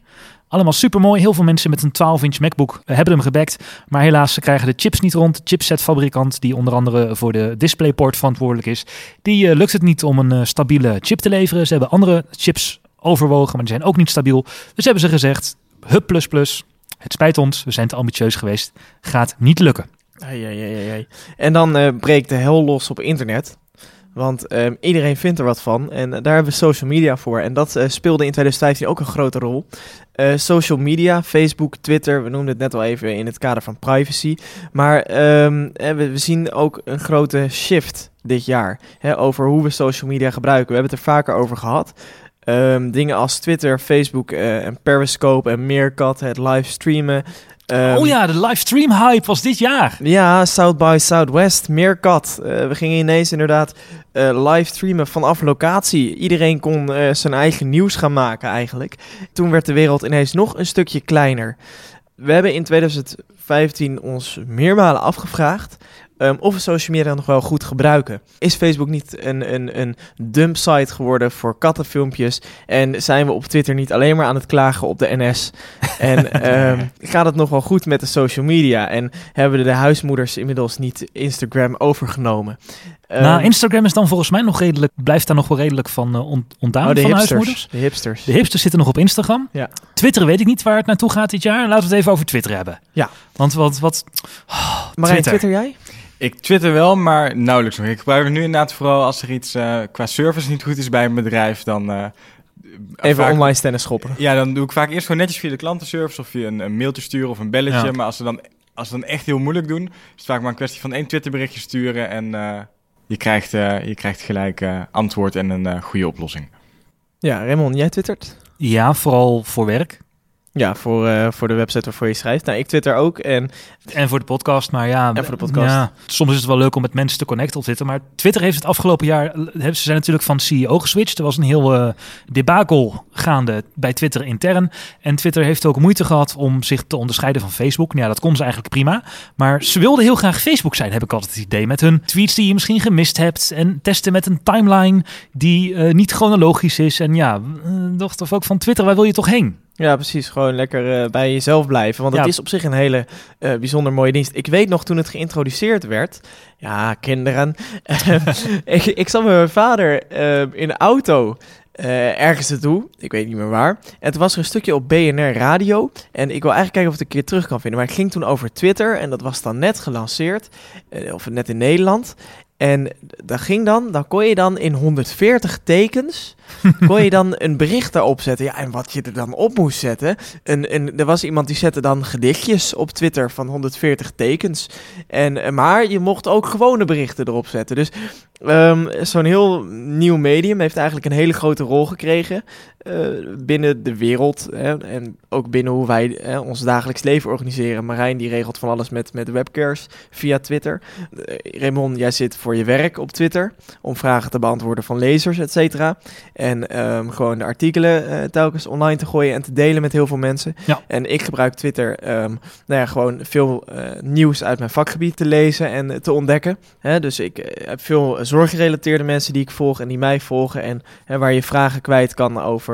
Speaker 2: Allemaal super mooi. Heel veel mensen met een 12-inch MacBook eh, hebben hem gebackt. Maar helaas, ze krijgen de chips niet rond. De chipsetfabrikant, die onder andere voor de DisplayPort verantwoordelijk is, die eh, lukt het niet om een eh, stabiele chip te leveren. Ze hebben andere chips overwogen, maar die zijn ook niet stabiel. Dus hebben ze gezegd, Hub++, het spijt ons, we zijn te ambitieus geweest. Gaat niet lukken.
Speaker 1: Ai, ai, ai. En dan eh, breekt de hel los op internet. Want ehm, iedereen vindt er wat van. En daar hebben we social media voor. En dat eh, speelde in 2015 ook een grote rol. Eh, social media, Facebook, Twitter. We noemden het net al even in het kader van privacy. Maar ehm, eh, we, we zien ook een grote shift dit jaar. Hè, over hoe we social media gebruiken. We hebben het er vaker over gehad. Ehm, dingen als Twitter, Facebook eh, en Periscope en Meerkat, het livestreamen. Ehm,
Speaker 2: oh ja, de livestream hype was dit jaar.
Speaker 1: ja, South by Southwest, Meerkat. Eh, we gingen ineens inderdaad eh livestreamen vanaf locatie. Iedereen kon zijn eigen nieuws gaan maken eigenlijk. Toen werd de wereld ineens nog een stukje kleiner. We hebben in 2015 ons meermalen afgevraagd ehm, of we social media nog wel goed gebruiken. Is Facebook niet een, een, een dumpsite geworden voor kattenfilmpjes? En zijn we op Twitter niet alleen maar aan het klagen op de NS? En ehm, gaat het nog wel goed met de social media? En hebben de huismoeders inmiddels niet Instagram overgenomen? Ehm,
Speaker 2: nou, Instagram is dan volgens mij nog redelijk, blijft daar nog wel redelijk van uh, ontdaan
Speaker 1: oh, de
Speaker 2: van
Speaker 1: hipsters.
Speaker 2: huismoeders.
Speaker 1: De hipsters.
Speaker 2: De hipsters zitten nog op Instagram.
Speaker 1: Ja.
Speaker 2: Twitter weet ik niet waar het naartoe gaat dit jaar. Laten we het even over Twitter hebben.
Speaker 1: Ja.
Speaker 2: Want wat, wat
Speaker 1: Marijn,
Speaker 2: Twitter.
Speaker 1: Twitter jij?
Speaker 3: Ik twitter wel, maar nauwelijks nog. Ik gebruik het nu inderdaad vooral als er iets eh, qua service niet goed is bij een bedrijf. Dan, eh,
Speaker 1: Even
Speaker 3: vaak-
Speaker 1: online tennis schoppen.
Speaker 3: Ja, dan doe ik vaak eerst gewoon netjes via de klantenservice of via een, een mailtje sturen of een belletje.
Speaker 2: Ja.
Speaker 3: Maar als ze, dan, als ze dan echt heel moeilijk doen, is het vaak maar een kwestie van één Twitterberichtje sturen en eh, je, krijgt, eh, je krijgt gelijk eh, antwoord en een eh, goede oplossing.
Speaker 1: Ja, Raymond, jij twittert?
Speaker 2: Ja, vooral voor werk.
Speaker 1: Ja, voor, eh, voor de website waarvoor je schrijft. Nou, ik twitter ook. En
Speaker 2: En voor de podcast, maar ja.
Speaker 1: En voor de podcast.
Speaker 2: Ja, soms is het wel leuk om met mensen te connecten op Twitter. Maar Twitter heeft het afgelopen jaar... Ze zijn natuurlijk van CEO geswitcht. Er was een heel eh debakel gaande bij Twitter intern. En Twitter heeft ook moeite gehad om zich te onderscheiden van Facebook. Nou Ja, dat kon ze eigenlijk prima. Maar ze wilden heel graag Facebook zijn, heb ik altijd het idee. Met hun tweets die je misschien gemist hebt. En testen met een timeline die eh, niet chronologisch is. En ja, dacht of ook van Twitter, waar wil je toch heen?
Speaker 1: Ja, precies. Gewoon lekker eh, bij jezelf blijven. Want het
Speaker 2: Ja.
Speaker 1: is op zich een hele eh, bijzonder mooie dienst. Ik weet nog toen het geïntroduceerd werd. Ja, kinderen. ik, ik zat met mijn vader eh, in de auto. eh, ergens naartoe, ik weet niet meer waar. En toen was er een stukje op BNR Radio. En ik wil eigenlijk kijken of ik het een keer terug kan vinden. Maar het ging toen over Twitter. En dat was dan net gelanceerd. of net in Nederland. En dat ging dan, dan kon je dan in 140 tekens, kon je dan een bericht daarop zetten. Ja, en wat je er dan op moest zetten. Een, een, er was iemand die zette dan gedichtjes op Twitter van 140 tekens. En, eh, maar je mocht ook gewone berichten erop zetten. Dus ehm, zo'n heel nieuw medium heeft eigenlijk een hele grote rol gekregen eh, binnen de wereld. Hè, en ook binnen hoe wij eh, ons dagelijks leven organiseren. Marijn die regelt van alles met, met webcares via Twitter. Eh, Raymond, jij zit voor je werk op Twitter om vragen te beantwoorden van lezers, et cetera. En ehm, gewoon de artikelen eh, telkens online te gooien en te delen met heel veel mensen.
Speaker 2: Ja.
Speaker 1: En ik gebruik Twitter ehm, nou ja, gewoon veel eh, nieuws uit mijn vakgebied te lezen en eh, te ontdekken. Hè, dus ik heb veel zorggerelateerde mensen die ik volg en die mij volgen. En hè, waar je vragen kwijt kan over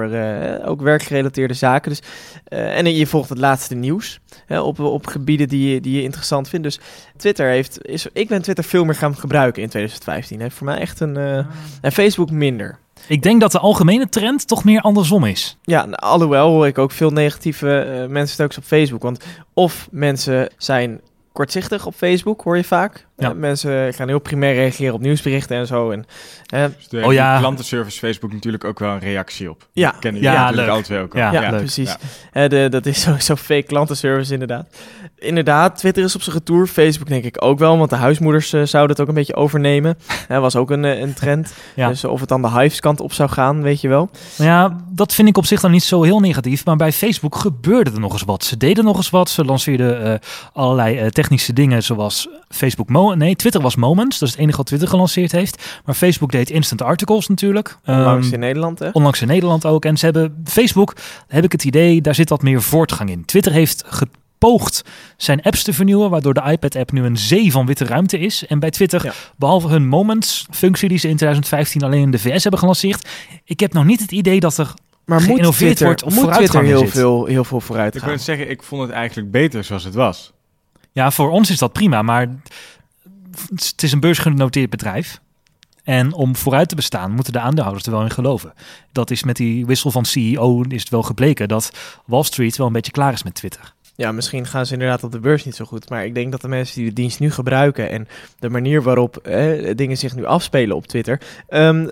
Speaker 1: ook werkgerelateerde zaken. Dus, en je volgt het laatste nieuws hè, op, op gebieden die je, die je interessant vindt. Dus Twitter heeft, is, ik ben Twitter veel meer gaan gebruiken in 2015. Heeft voor mij echt een. eh, en Facebook minder.
Speaker 2: Ik denk dat de algemene trend toch meer andersom is.
Speaker 1: Ja, nou, alhoewel hoor ik ook veel negatieve eh, mensen telkens op Facebook. Want of mensen zijn kortzichtig op Facebook, hoor je vaak.
Speaker 2: Ja.
Speaker 1: Eh, mensen gaan heel primair reageren op nieuwsberichten en zo. En, eh,
Speaker 3: Dus daar
Speaker 2: Oh ja.
Speaker 3: de klantenservice Facebook natuurlijk ook wel een reactie op.
Speaker 1: Ja.
Speaker 3: Kennen
Speaker 2: Ja,
Speaker 3: jullie natuurlijk
Speaker 2: leuk.
Speaker 3: altijd ook. al.
Speaker 2: Ja,
Speaker 1: ja,
Speaker 2: leuk.
Speaker 1: precies.
Speaker 3: Ja.
Speaker 1: Eh, de, dat is sowieso fake klantenservice inderdaad. Inderdaad, Twitter is op zijn retour. Facebook denk ik ook wel, want de huismoeders zouden het ook een beetje overnemen. Dat was ook een, een trend.
Speaker 2: Ja.
Speaker 1: Dus of het dan de Hives kant op zou gaan, weet je wel.
Speaker 2: Ja, dat vind ik op zich dan niet zo heel negatief. Maar bij Facebook gebeurde er nog eens wat. Ze deden nog eens wat. Ze lanceerden eh, allerlei eh, technische dingen zoals Facebook... Mo nee, Twitter was Moments. Dat is het enige wat Twitter gelanceerd heeft. Maar Facebook deed instant articles natuurlijk.
Speaker 1: Onlangs
Speaker 2: Ehm,
Speaker 1: in Nederland, hè?
Speaker 2: Onlangs in Nederland ook. En ze hebben Facebook, heb ik het idee, daar zit wat meer voortgang in. Twitter heeft gepoogd zijn apps te vernieuwen, waardoor de iPad-app nu een zee van witte ruimte is. En bij Twitter,
Speaker 1: Ja.
Speaker 2: behalve hun Moments-functie die ze in 2015 alleen in de VS hebben gelanceerd, ik heb nog niet het idee dat er
Speaker 1: Maar moet
Speaker 2: geïnnoveerd
Speaker 1: Twitter,
Speaker 2: wordt of
Speaker 1: moet Twitter heel veel, heel veel vooruit
Speaker 3: Ik wil zeggen, ik vond het eigenlijk beter zoals het was.
Speaker 2: Ja, voor ons is dat prima, maar het is een beursgenoteerd bedrijf. En om vooruit te bestaan, moeten de aandeelhouders er wel in geloven. Dat is met die wissel van CEO is het wel gebleken dat Wall Street wel een beetje klaar is met Twitter.
Speaker 1: Ja, misschien gaan ze inderdaad op de beurs niet zo goed. Maar ik denk dat de mensen die de dienst nu gebruiken en de manier waarop eh, dingen zich nu afspelen op Twitter. ehm,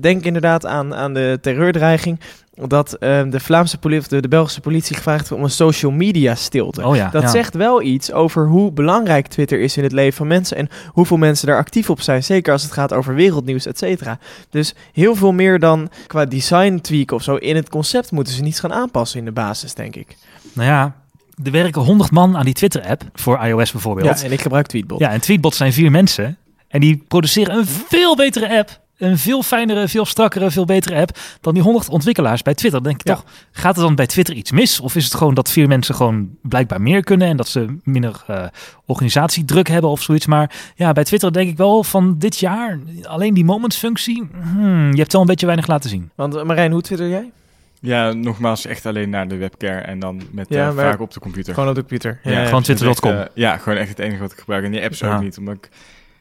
Speaker 1: denk inderdaad aan, aan de terreurdreiging. Dat ehm, de Vlaamse politie, de, de Belgische politie gevraagd heeft om een social media stilte.
Speaker 2: Oh ja,
Speaker 1: Dat
Speaker 2: ja.
Speaker 1: zegt wel iets over hoe belangrijk Twitter is in het leven van mensen en hoeveel mensen daar actief op zijn. Zeker als het gaat over wereldnieuws, et cetera. Dus heel veel meer dan qua design tweak of zo in het concept moeten ze niets gaan aanpassen in de basis, denk ik.
Speaker 2: Nou ja, er werken 100 man aan die Twitter-app voor iOS bijvoorbeeld.
Speaker 1: Ja, en ik gebruik Tweetbot.
Speaker 2: Ja, en Tweetbot zijn vier mensen. En die produceren een veel betere app. Een veel fijnere, veel strakkere, veel betere app dan die 100 ontwikkelaars bij Twitter. Dan denk ik
Speaker 1: Ja.
Speaker 2: toch, gaat er dan bij Twitter iets mis? Of is het gewoon dat vier mensen gewoon blijkbaar meer kunnen en dat ze minder eh, organisatiedruk hebben of zoiets? Maar ja, bij Twitter denk ik wel van dit jaar, alleen die moments-functie, hmm, je hebt wel een beetje weinig laten zien.
Speaker 1: Want eh, Marijn, hoe twitter jij?
Speaker 3: Ja, nogmaals, echt alleen naar de webcam en dan met
Speaker 1: Ja,
Speaker 3: eh, vaak op de computer.
Speaker 1: Gewoon op de computer.
Speaker 3: Ja,
Speaker 2: gewoon
Speaker 3: het is
Speaker 2: twitter.com.
Speaker 3: echt, eh, ja, gewoon echt het enige wat ik gebruik. En die apps
Speaker 2: Ja.
Speaker 3: ook niet, omdat ik...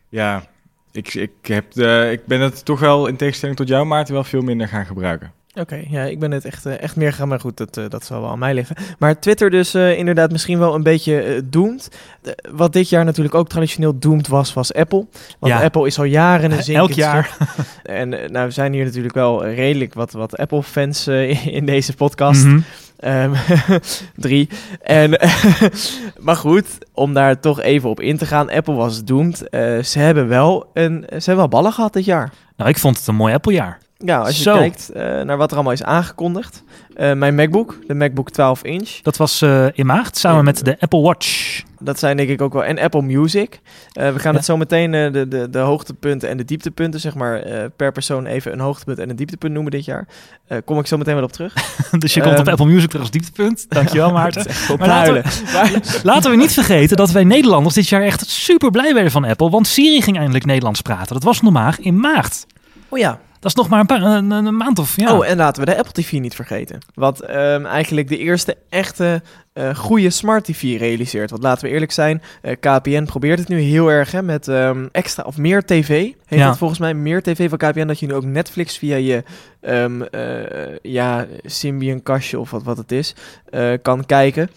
Speaker 3: Ja, ik, ik, heb ik ben het toch wel, in tegenstelling tot jou Maarten, wel veel minder gaan gebruiken.
Speaker 1: Oké, ja, ik ben het echt, eh, echt meer gaan, maar goed, dat, eh, dat zal wel aan mij liggen. Maar Twitter dus eh, inderdaad misschien wel een beetje doomed. De- wat dit jaar natuurlijk ook traditioneel doomed was, was Apple. Want
Speaker 2: Ja.
Speaker 1: Apple is al jaren een
Speaker 2: Elk
Speaker 1: zinkend
Speaker 2: jaar.
Speaker 1: En nou, we zijn hier natuurlijk wel redelijk wat, wat Apple-fans in deze podcast.
Speaker 2: Mhm.
Speaker 1: Ehm, drie. En, maar goed, om daar toch even op in te gaan. Apple was doomed. Eh, ze hebben wel een, ze hebben wel ballen gehad dit jaar.
Speaker 2: Nou, ik vond het een mooi Apple-jaar.
Speaker 1: Ja, als je
Speaker 2: Zo.
Speaker 1: kijkt eh, naar wat er allemaal is aangekondigd. Eh, mijn MacBook, de MacBook 12 inch.
Speaker 2: Dat was eh, in maart samen met de Apple Watch.
Speaker 1: Dat zijn denk ik ook wel. En Apple Music. We gaan
Speaker 2: Ja.
Speaker 1: het zo meteen de, de, de hoogtepunten en de dieptepunten, zeg maar, per persoon even een hoogtepunt en een dieptepunt noemen dit jaar. Kom ik zo meteen wel op terug.
Speaker 2: dus je komt op
Speaker 1: Ehm.
Speaker 2: Apple Music terug als dieptepunt. Dankjewel Maarten.
Speaker 1: Op
Speaker 2: Maar laten we-. Laten we niet vergeten dat wij Nederlanders dit jaar echt super blij werden van Apple. Want Siri ging eindelijk Nederlands praten. Dat was nog maar in maart.
Speaker 1: Oh ja.
Speaker 2: Dat is nog maar een, paar, een, een maand of ja.
Speaker 1: Oh, en laten we de Apple TV niet vergeten. Wat ehm, eigenlijk de eerste echte eh goede smart TV realiseert. Want laten we eerlijk zijn, eh, KPN probeert het nu heel erg hè, met ehm, extra of meer tv. Heet
Speaker 2: Ja.
Speaker 1: het volgens mij meer tv van KPN dat je nu ook Netflix via je eh, ja, Symbian kastje of wat, wat het is kan kijken.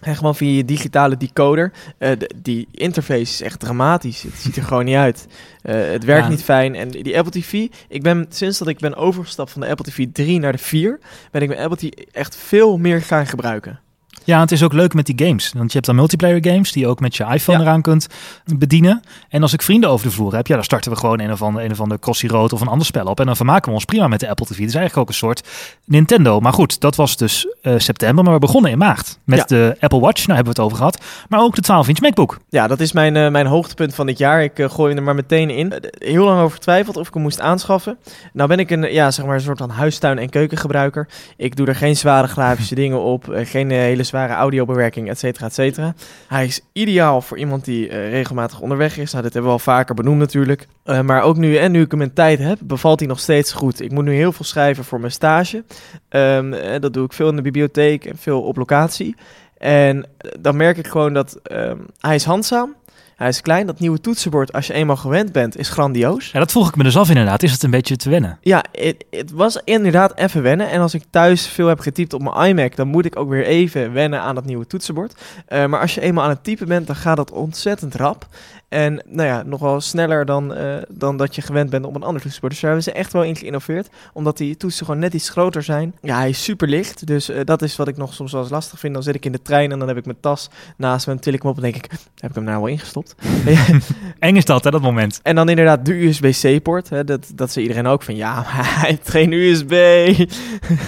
Speaker 1: En gewoon via je digitale decoder. De- die interface is echt dramatisch. Het ziet er gewoon niet uit. Eh, het werkt
Speaker 2: Ja.
Speaker 1: niet fijn. En die Apple TV, ik ben sinds dat ik ben overgestapt van de Apple TV 3 naar de 4, ben ik mijn Apple TV echt veel meer gaan gebruiken.
Speaker 2: Ja, het is ook leuk met die games. Want je hebt dan multiplayer games die je ook met je iPhone
Speaker 1: Ja.
Speaker 2: eraan kunt bedienen. En als ik vrienden over de vloer heb, ja, dan starten we gewoon een of ander, een of ander Crossy Road of een ander spel op. En dan vermaken we ons prima met de Apple TV. Het is eigenlijk ook een soort Nintendo. Maar goed, dat was dus eh, september. Maar we begonnen in maart met
Speaker 1: Ja.
Speaker 2: de Apple Watch. Nou hebben we het over gehad. Maar ook de 12-inch MacBook.
Speaker 1: Ja, dat is mijn, eh, mijn hoogtepunt van dit jaar. Ik eh, gooi hem er maar meteen in. Heel lang over getwijfeld of ik hem moest aanschaffen. Nou ben ik een, ja, zeg maar een soort van huistuin- en keukengebruiker. Ik doe er geen zware grafische dingen op. geen hele zware audiobewerking, et cetera, et cetera. Hij is ideaal voor iemand die eh, regelmatig onderweg is. Nou, dit hebben we al vaker benoemd natuurlijk. Eh, maar ook nu, en nu ik hem in tijd heb, bevalt hij nog steeds goed. Ik moet nu heel veel schrijven voor mijn stage. Eh, dat doe ik veel in de bibliotheek en veel op locatie. En dan merk ik gewoon dat ehm, hij is handzaam. Hij is klein. Dat nieuwe toetsenbord, als je eenmaal gewend bent, is grandioos.
Speaker 2: Ja, dat vroeg ik me dus af inderdaad. Is het een beetje te wennen?
Speaker 1: Ja, het, was inderdaad even wennen. En als ik thuis veel heb getypt op mijn iMac, dan moet ik ook weer even wennen aan dat nieuwe toetsenbord. Eh, maar als je eenmaal aan het typen bent, dan gaat dat ontzettend rap. En nou ja, nog wel sneller dan, eh, dan dat je gewend bent op een ander toetsenbord. Dus daar hebben ze echt wel in geïnnoveerd. Omdat die toetsen gewoon net iets groter zijn. Ja, hij is super licht. Dus eh, dat is wat ik nog soms wel eens lastig vind. Dan zit ik in de trein en dan heb ik mijn tas naast me. En til ik hem op en denk ik, heb ik hem nou wel ingestopt?
Speaker 2: Eng is dat, hè, dat moment.
Speaker 1: En dan inderdaad de USB-C-poort. Dat, dat ze iedereen ook van, ja, maar hij heeft geen USB.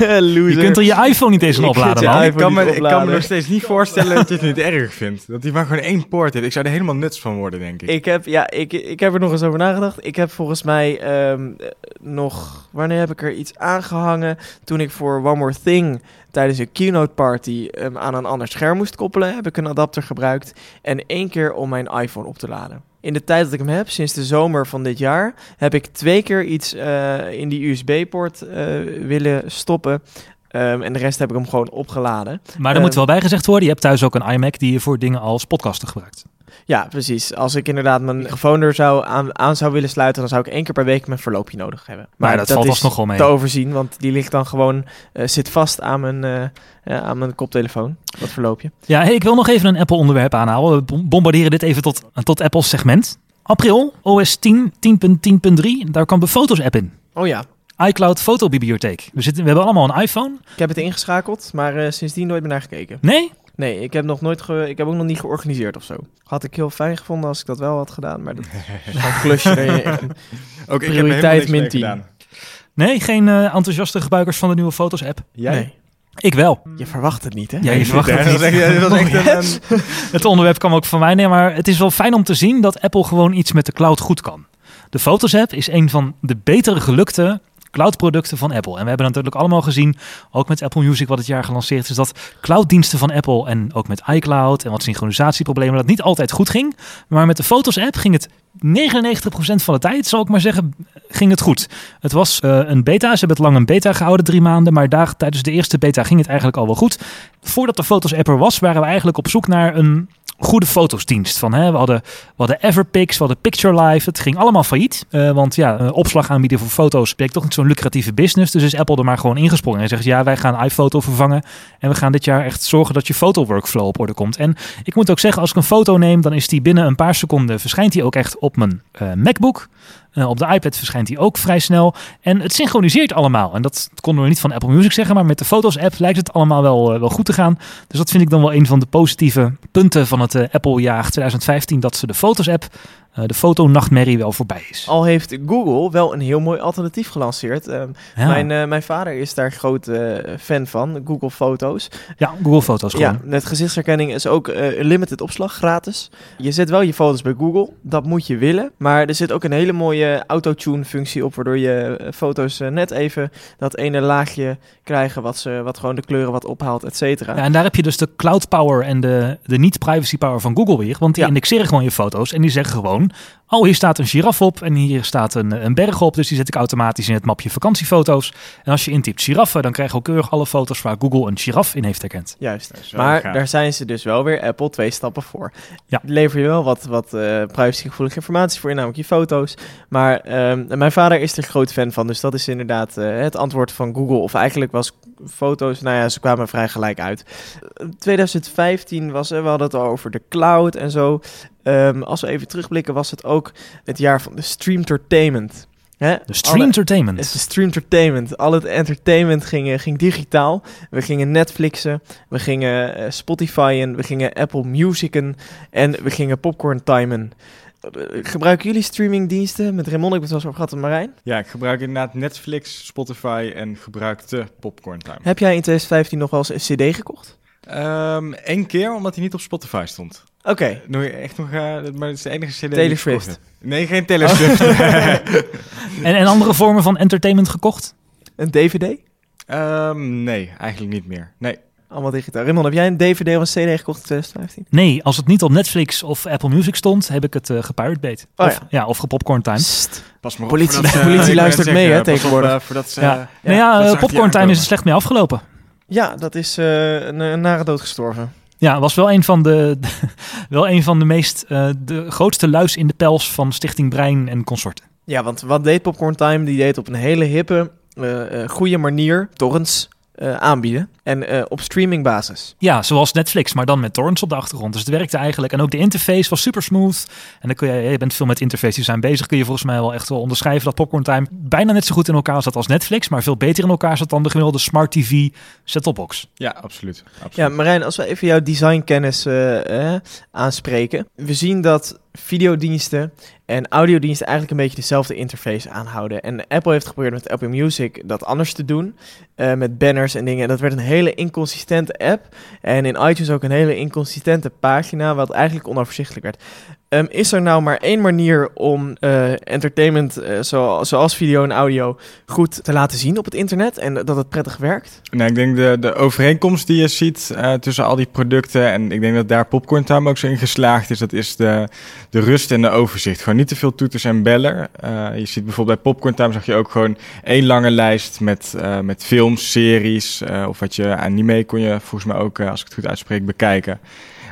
Speaker 1: Loser.
Speaker 2: Je kunt er je iPhone niet eens opladen, man.
Speaker 3: ik, kan me, ik kan me nog steeds niet voorstellen dat je het niet erg vindt. Dat hij maar gewoon één poort heeft. Ik zou er helemaal nuts van worden, denk ik.
Speaker 1: Ik heb, ja, ik, ik heb er nog eens over nagedacht. Ik heb volgens mij ehm, eh, nog... Wanneer heb ik er iets aangehangen? Toen ik voor One More Thing tijdens een keynote party ehm, aan een ander scherm moest koppelen, heb ik een adapter gebruikt. En één keer om mijn iPhone op te laden. In de tijd dat ik hem heb, sinds de zomer van dit jaar, heb ik twee keer iets eh, in die USB-poort eh, willen stoppen. Ehm, en de rest heb ik hem gewoon opgeladen.
Speaker 2: Maar er
Speaker 1: Eh,
Speaker 2: moet wel bij gezegd worden, je hebt thuis ook een iMac die je voor dingen als podcasten gebruikt.
Speaker 1: Ja, precies. Als ik inderdaad mijn microfoon er zou aan, aan zou willen sluiten, dan zou ik één keer per week mijn verloopje nodig hebben.
Speaker 2: Maar dat valt
Speaker 1: is
Speaker 2: wel mee.
Speaker 1: te overzien, want die ligt dan gewoon, eh, zit vast aan mijn, eh, ja, aan mijn koptelefoon, dat verloopje.
Speaker 2: Ja, hey, ik wil nog even een Apple onderwerp aanhalen. We bom- bombarderen dit even tot, tot Apple's segment. April, OS 10, 10.10.3, daar kwam de Foto's app in.
Speaker 1: Oh ja,
Speaker 2: iCloud fotobibliotheek. We, zitten, we hebben allemaal een iPhone.
Speaker 1: ik heb het ingeschakeld, maar eh, sindsdien nooit meer naar gekeken.
Speaker 2: Nee?
Speaker 1: Nee, ik heb nog nooit, ge, ik heb ook nog niet georganiseerd of zo. Had ik heel fijn gevonden als ik dat wel had gedaan, maar dat is zo'n klusje.
Speaker 3: Ook ik heb
Speaker 1: prioriteit min
Speaker 3: mee
Speaker 1: 10.
Speaker 3: gedaan.
Speaker 2: Nee, geen eh, enthousiaste gebruikers van de nieuwe Foto's app.
Speaker 3: Jij?
Speaker 1: Nee,
Speaker 2: Ik wel.
Speaker 1: je verwacht het niet, hè?
Speaker 2: Ja, je verwacht het niet.
Speaker 3: echt, dat was echt een, een-
Speaker 2: Het onderwerp kwam ook van mij. Nee, maar het is wel fijn om te zien dat Apple gewoon iets met de cloud goed kan. De Fotos app is een van de betere gelukte cloudproducten van Apple. En we hebben natuurlijk allemaal gezien, ook met Apple Music wat het jaar gelanceerd is, dat clouddiensten van Apple en ook met iCloud en wat synchronisatieproblemen, dat niet altijd goed ging. Maar met de Fotos app ging het 99% van de tijd, zal ik maar zeggen, ging het goed. Het was eh, een beta, ze hebben het lang een beta gehouden, drie maanden, maar daar, tijdens de eerste beta ging het eigenlijk al wel goed. Voordat de Fotos app er was, waren we eigenlijk op zoek naar een goede fotosdienst. Van, hè, we, hadden, we hadden Everpix, we hadden Picture Live. Het ging allemaal failliet. Eh, want ja, eh, opslag aanbieden voor foto's bleek toch niet zo'n lucratieve business. Dus is Apple er maar gewoon ingesprongen en zegt ja, wij gaan iPhoto vervangen. En we gaan dit jaar echt zorgen dat je fotoworkflow op orde komt. En ik moet ook zeggen, als ik een foto neem, dan is die binnen een paar seconden verschijnt die ook echt op mijn eh, MacBook. Eh, op de iPad verschijnt die ook vrij snel. En het synchroniseert allemaal. En dat konden we niet van Apple Music zeggen. Maar met de Foto's-app lijkt het allemaal wel, eh, wel goed te gaan. Dus dat vind ik dan wel een van de positieve punten van het eh, Apple-jaar 2015. Dat ze de Foto's-app, eh, de fotonachtmerrie, wel voorbij is.
Speaker 1: Al heeft Google wel een heel mooi alternatief gelanceerd. Ehm,
Speaker 2: Ja,
Speaker 1: mijn, eh, mijn vader is daar groot eh, fan van, Google Foto's.
Speaker 2: ja Google Foto's gewoon.
Speaker 1: Ja, met gezichtsherkenning is ook een limited opslag, gratis. Je zet wel je foto's bij Google, dat moet je willen. Maar er zit ook een hele mooie autotune functie op, waardoor je foto's net even dat ene laagje krijgen wat, ze, wat gewoon de kleuren wat ophaalt, et cetera.
Speaker 2: Ja, en daar heb je dus de cloud power en de, de niet-privacy power van Google weer. Want die
Speaker 1: Ja.
Speaker 2: indexeren gewoon je foto's en die zeggen gewoon... Oh, hier staat een giraf op en hier staat een, een berg op. Dus die zet ik automatisch in het mapje vakantiefoto's. En als je intypt giraffen, dan krijg je ook keurig alle foto's waar Google een giraf in heeft herkend.
Speaker 1: Juist. Maar
Speaker 3: gaaf.
Speaker 1: daar zijn ze dus wel weer Apple twee stappen voor.
Speaker 2: Ja.
Speaker 1: Lever je wel wat, wat eh privacygevoelige informatie voor, namelijk je foto's. Maar ehm, mijn vader is er groot fan van, dus dat is inderdaad eh, het antwoord van Google. Of eigenlijk was foto's, nou ja, ze kwamen vrij gelijk uit. Eh, 2015 was, eh, we hadden het al over de cloud en zo. Ehm, als we even terugblikken, was het ook het jaar van de streamtertainment. Hè?
Speaker 2: De stream
Speaker 1: Alle-
Speaker 2: entertainment.
Speaker 1: het is de streamtertainment. Al het entertainment ging, eh, ging digitaal. We gingen Netflixen, we gingen eh, Spotify'en, we gingen Apple Musicen en we gingen popcorn timen. Eh, Gebruiken jullie streamingdiensten? Met Raymond, ik heb het wel eens over gehad met Marijn.
Speaker 3: Ja, ik gebruik inderdaad Netflix, Spotify en gebruikte Popcorn Time.
Speaker 1: Heb jij in 2015 nog wel eens een cd gekocht?
Speaker 3: Ehm Eén keer, omdat hij niet op Spotify stond.
Speaker 1: Oké,
Speaker 3: Nog echt nog, eh, maar het is de enige CD
Speaker 1: Taylor Swift.
Speaker 3: Nee, geen Taylor Swift.
Speaker 2: En, en andere vormen van entertainment gekocht?
Speaker 1: een DVD?
Speaker 3: Ehm, nee, eigenlijk niet meer. Nee.
Speaker 1: Allemaal digitaal. Raymond, heb jij een DVD of een cd gekocht in 2015?
Speaker 2: Nee, als het niet op Netflix of Apple Music stond, heb ik het uh, gepirate
Speaker 1: Oh
Speaker 2: of, ja. of gepopcorn time.
Speaker 1: Psst.
Speaker 3: Pas maar
Speaker 1: Politie-
Speaker 3: voordat ze-
Speaker 1: politie
Speaker 3: net
Speaker 1: luistert mee, hè,
Speaker 3: op,
Speaker 1: tegenwoordig.
Speaker 3: eh, voordat ze,
Speaker 2: Ja.
Speaker 3: eh,
Speaker 2: nou ja,
Speaker 3: dat
Speaker 2: eh,
Speaker 3: je
Speaker 2: popcorn time is er slecht mee afgelopen.
Speaker 1: Ja, dat is eh, een, een nare dood gestorven.
Speaker 2: Ja, was wel een van de, wel een van de meest, eh, de grootste luis in de pels van Stichting Brein en consorten.
Speaker 1: Ja, want wat deed Popcorn Time? Die deed op een hele hippe, eh, goede manier torrents eh, aanbieden. En eh, op streamingbasis.
Speaker 2: Ja, zoals Netflix, maar dan met torrents op de achtergrond. Dus het werkte eigenlijk. En ook de interface was super smooth. En dan kun je, je bent veel met interface design bezig. Kun je volgens mij wel echt wel onderschrijven dat Popcorn Time bijna net zo goed in elkaar zat als Netflix. Maar veel beter in elkaar zat dan de gemiddelde Smart TV set-top box.
Speaker 3: Ja, absoluut. absoluut.
Speaker 1: Ja, Marijn, als we even jouw designkennis eh, eh, aanspreken. We zien dat videodiensten en audiodiensten eigenlijk een beetje dezelfde interface aanhouden. En Apple heeft geprobeerd met Apple Music dat anders te doen. eh, met banners en dingen. En dat werd een hele inconsistente app. En in iTunes ook een hele inconsistente pagina, wat eigenlijk onoverzichtelijk werd. Ehm, is er nou maar één manier om eh, entertainment eh, zo- zoals video en audio goed te laten zien op het internet en dat het prettig werkt?
Speaker 3: Nou, ik denk de, de overeenkomst die je ziet eh, tussen al die producten. En ik denk dat daar Popcorn Time ook zo in geslaagd is. Dat is de, de rust en de overzicht. Gewoon niet te veel toeters en beller. Eh, je ziet bijvoorbeeld bij Popcorn Time zag je ook gewoon één lange lijst met, met films, series. of wat je anime kon je volgens mij ook, als ik het goed uitspreek, bekijken.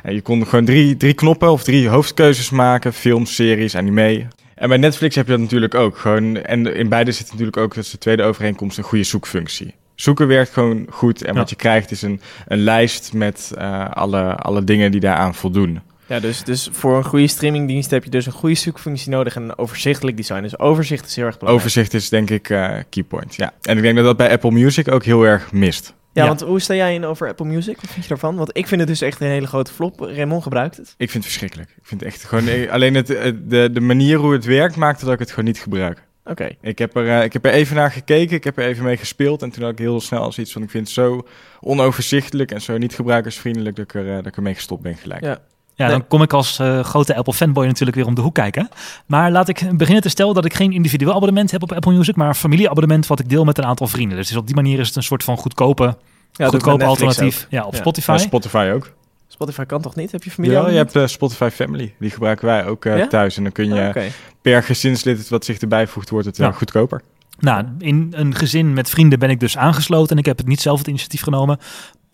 Speaker 3: En je kon gewoon drie, drie knoppen of drie hoofdkeuzes maken. Films, series, anime. En bij Netflix heb je dat natuurlijk ook. Gewoon, en in beide zit natuurlijk ook, dat is de tweede overeenkomst, een goede zoekfunctie. Zoeken werkt gewoon goed. En
Speaker 2: Ja.
Speaker 3: wat je krijgt is een, een lijst met eh, alle, alle dingen die daaraan voldoen.
Speaker 1: Ja, dus, dus voor een goede streamingdienst heb je dus een goede zoekfunctie nodig en een overzichtelijk design. Dus overzicht is heel erg belangrijk.
Speaker 3: Overzicht is denk ik eh keypoint. Ja. En ik denk dat dat bij Apple Music ook heel erg mist.
Speaker 1: Ja,
Speaker 2: Ja.
Speaker 1: want hoe sta jij in over Apple Music? Wat vind je daarvan? Want ik vind het dus echt een hele grote flop. Raymond gebruikt het.
Speaker 3: Ik vind het verschrikkelijk. Ik vind het echt gewoon. eh, Alleen het, eh, de, de manier hoe het werkt maakt dat ik het gewoon niet gebruik.
Speaker 1: Oké.
Speaker 3: Ik heb, er, eh, ik heb er even naar gekeken, ik heb er even mee gespeeld. En toen had ik heel snel als iets van: ik vind het zo onoverzichtelijk en zo niet gebruikersvriendelijk dat ik, er, dat ik ermee gestopt ben gelijk.
Speaker 1: Ja.
Speaker 2: Ja,
Speaker 1: Nee.
Speaker 2: dan kom ik als eh, grote Apple fanboy natuurlijk weer om de hoek kijken. Maar laat ik beginnen te stellen dat ik geen individueel abonnement heb op Apple Music, maar een familieabonnement wat ik deel met een aantal vrienden. Dus op die manier is het een soort van goedkope,
Speaker 1: Ja,
Speaker 2: goedkope alternatief
Speaker 1: ook.
Speaker 2: ja, op
Speaker 1: Ja.
Speaker 2: Spotify.
Speaker 3: Ja, Spotify ook.
Speaker 1: Spotify kan toch niet? Heb je familie?
Speaker 3: Ja, je hebt eh, Spotify Family. Die gebruiken wij ook eh,
Speaker 1: Ja?
Speaker 3: thuis. En dan kun je
Speaker 1: Oké.
Speaker 3: per gezinslid wat zich erbij voegt, wordt het
Speaker 2: Ja.
Speaker 3: goedkoper.
Speaker 2: Nou, in een gezin met vrienden ben ik dus aangesloten en ik heb het niet zelf het initiatief genomen.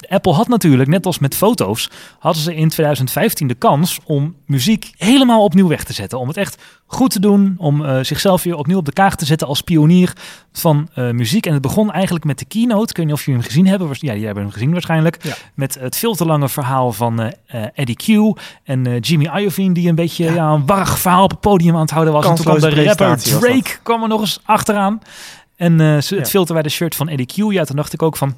Speaker 2: Apple had natuurlijk, net als met foto's, hadden ze in 2015 de kans om muziek helemaal opnieuw weg te zetten. Om het echt goed te doen, om eh, zichzelf weer opnieuw op de kaart te zetten als pionier van eh, muziek. En het begon eigenlijk met de keynote. Ik weet niet of jullie hem gezien hebben. Ja, jij hebt hem gezien waarschijnlijk.
Speaker 1: Ja.
Speaker 2: Met het veel te lange verhaal van eh, Eddie Q en Jimmy Iovine, die een beetje
Speaker 1: Ja.
Speaker 2: ja. een warrig verhaal op het podium aan het houden was. En toen kwam
Speaker 1: Kansloze
Speaker 2: de rapper. Drake kwam er nog eens achteraan. En ze- het
Speaker 1: Ja.
Speaker 2: filterwijde shirt van Eddie Q. Ja, toen dacht ik ook van...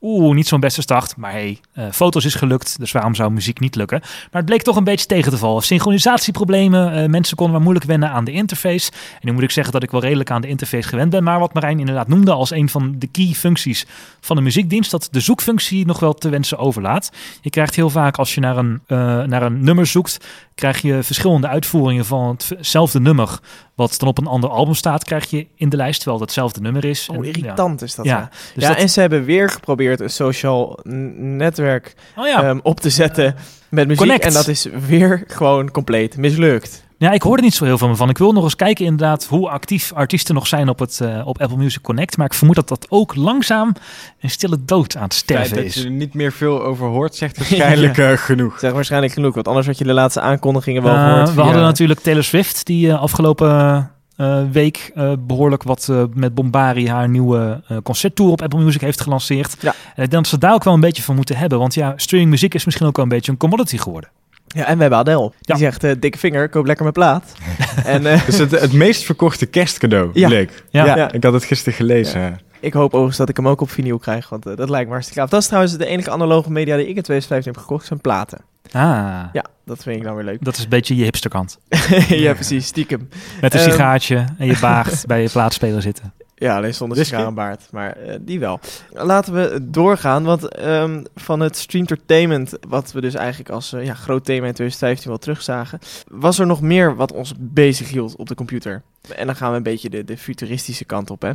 Speaker 2: Oeh, niet zo'n beste start. Maar hey, eh, foto's is gelukt. Dus waarom zou muziek niet lukken? Maar het bleek toch een beetje tegen te vallen. Synchronisatieproblemen. eh, mensen konden maar moeilijk wennen aan de interface. En nu moet ik zeggen dat ik wel redelijk aan de interface gewend ben. Maar wat Marijn inderdaad noemde als een van de key functies van de muziekdienst... dat de zoekfunctie nog wel te wensen overlaat. Je krijgt heel vaak als je naar een, eh, naar een nummer zoekt... krijg je verschillende uitvoeringen van hetzelfde nummer... wat dan op een ander album staat, krijg je in de lijst... terwijl het hetzelfde nummer is.
Speaker 1: Oh,
Speaker 2: En, ja.
Speaker 1: irritant is dat.
Speaker 2: Ja,
Speaker 1: Ja,
Speaker 2: dus
Speaker 1: ja
Speaker 2: dat-
Speaker 1: en ze hebben weer geprobeerd een social netwerk
Speaker 2: Oh ja.
Speaker 1: ehm, op te zetten met muziek.
Speaker 2: Connect.
Speaker 1: En dat is weer gewoon compleet mislukt.
Speaker 2: Ja, ik hoor er niet zo heel veel van. Ik wil nog eens kijken inderdaad hoe actief artiesten nog zijn op, het, eh, op Apple Music Connect. Maar ik vermoed dat dat ook langzaam een stille dood aan het sterven
Speaker 3: dat
Speaker 2: is.
Speaker 3: je er niet meer veel over hoort, zegt waarschijnlijk eh, genoeg.
Speaker 1: Zeg waarschijnlijk genoeg, want anders had je de laatste aankondigingen wel
Speaker 2: Eh,
Speaker 1: gehoord.
Speaker 2: we
Speaker 1: via-
Speaker 2: hadden natuurlijk Taylor Swift, die afgelopen eh, week eh, behoorlijk wat eh, met Bombari haar nieuwe eh, concerttour op Apple Music heeft gelanceerd.
Speaker 1: Ja.
Speaker 2: En ik denk dat ze daar ook wel een beetje van moeten hebben. Want ja, streaming muziek is misschien ook wel een beetje een commodity geworden.
Speaker 1: Ja, en we hebben Adele.
Speaker 2: Ja.
Speaker 1: Die zegt, eh, dikke vinger, koop lekker mijn plaat. en eh,
Speaker 3: Dus het, het meest verkochte kerstcadeau,
Speaker 1: Ja.
Speaker 3: bleek.
Speaker 2: Ja.
Speaker 1: Ja.
Speaker 3: Ik had het gisteren gelezen.
Speaker 1: ik hoop overigens dat ik hem ook op vinyl krijg, want eh, dat lijkt me hartstikke gaaf. Dat is trouwens de enige analoge media die ik in 2015 heb gekocht, zijn platen.
Speaker 2: Ah,
Speaker 1: Ja, dat vind ik dan weer leuk.
Speaker 2: dat is een beetje je hipsterkant.
Speaker 1: ja, precies, stiekem.
Speaker 2: Met een
Speaker 1: Ehm.
Speaker 2: sigaartje en je baard bij je plaatspeler zitten.
Speaker 1: Ja, alleen zonder
Speaker 3: Whisky?
Speaker 1: sigaar en baard, maar eh, die wel. Laten we doorgaan, want ehm, van het streamtertainment, wat we dus eigenlijk als eh, ja, groot thema in 2015 wel terugzagen, was er nog meer wat ons bezig hield op de computer. En dan gaan we een beetje de, de futuristische kant op. Hè.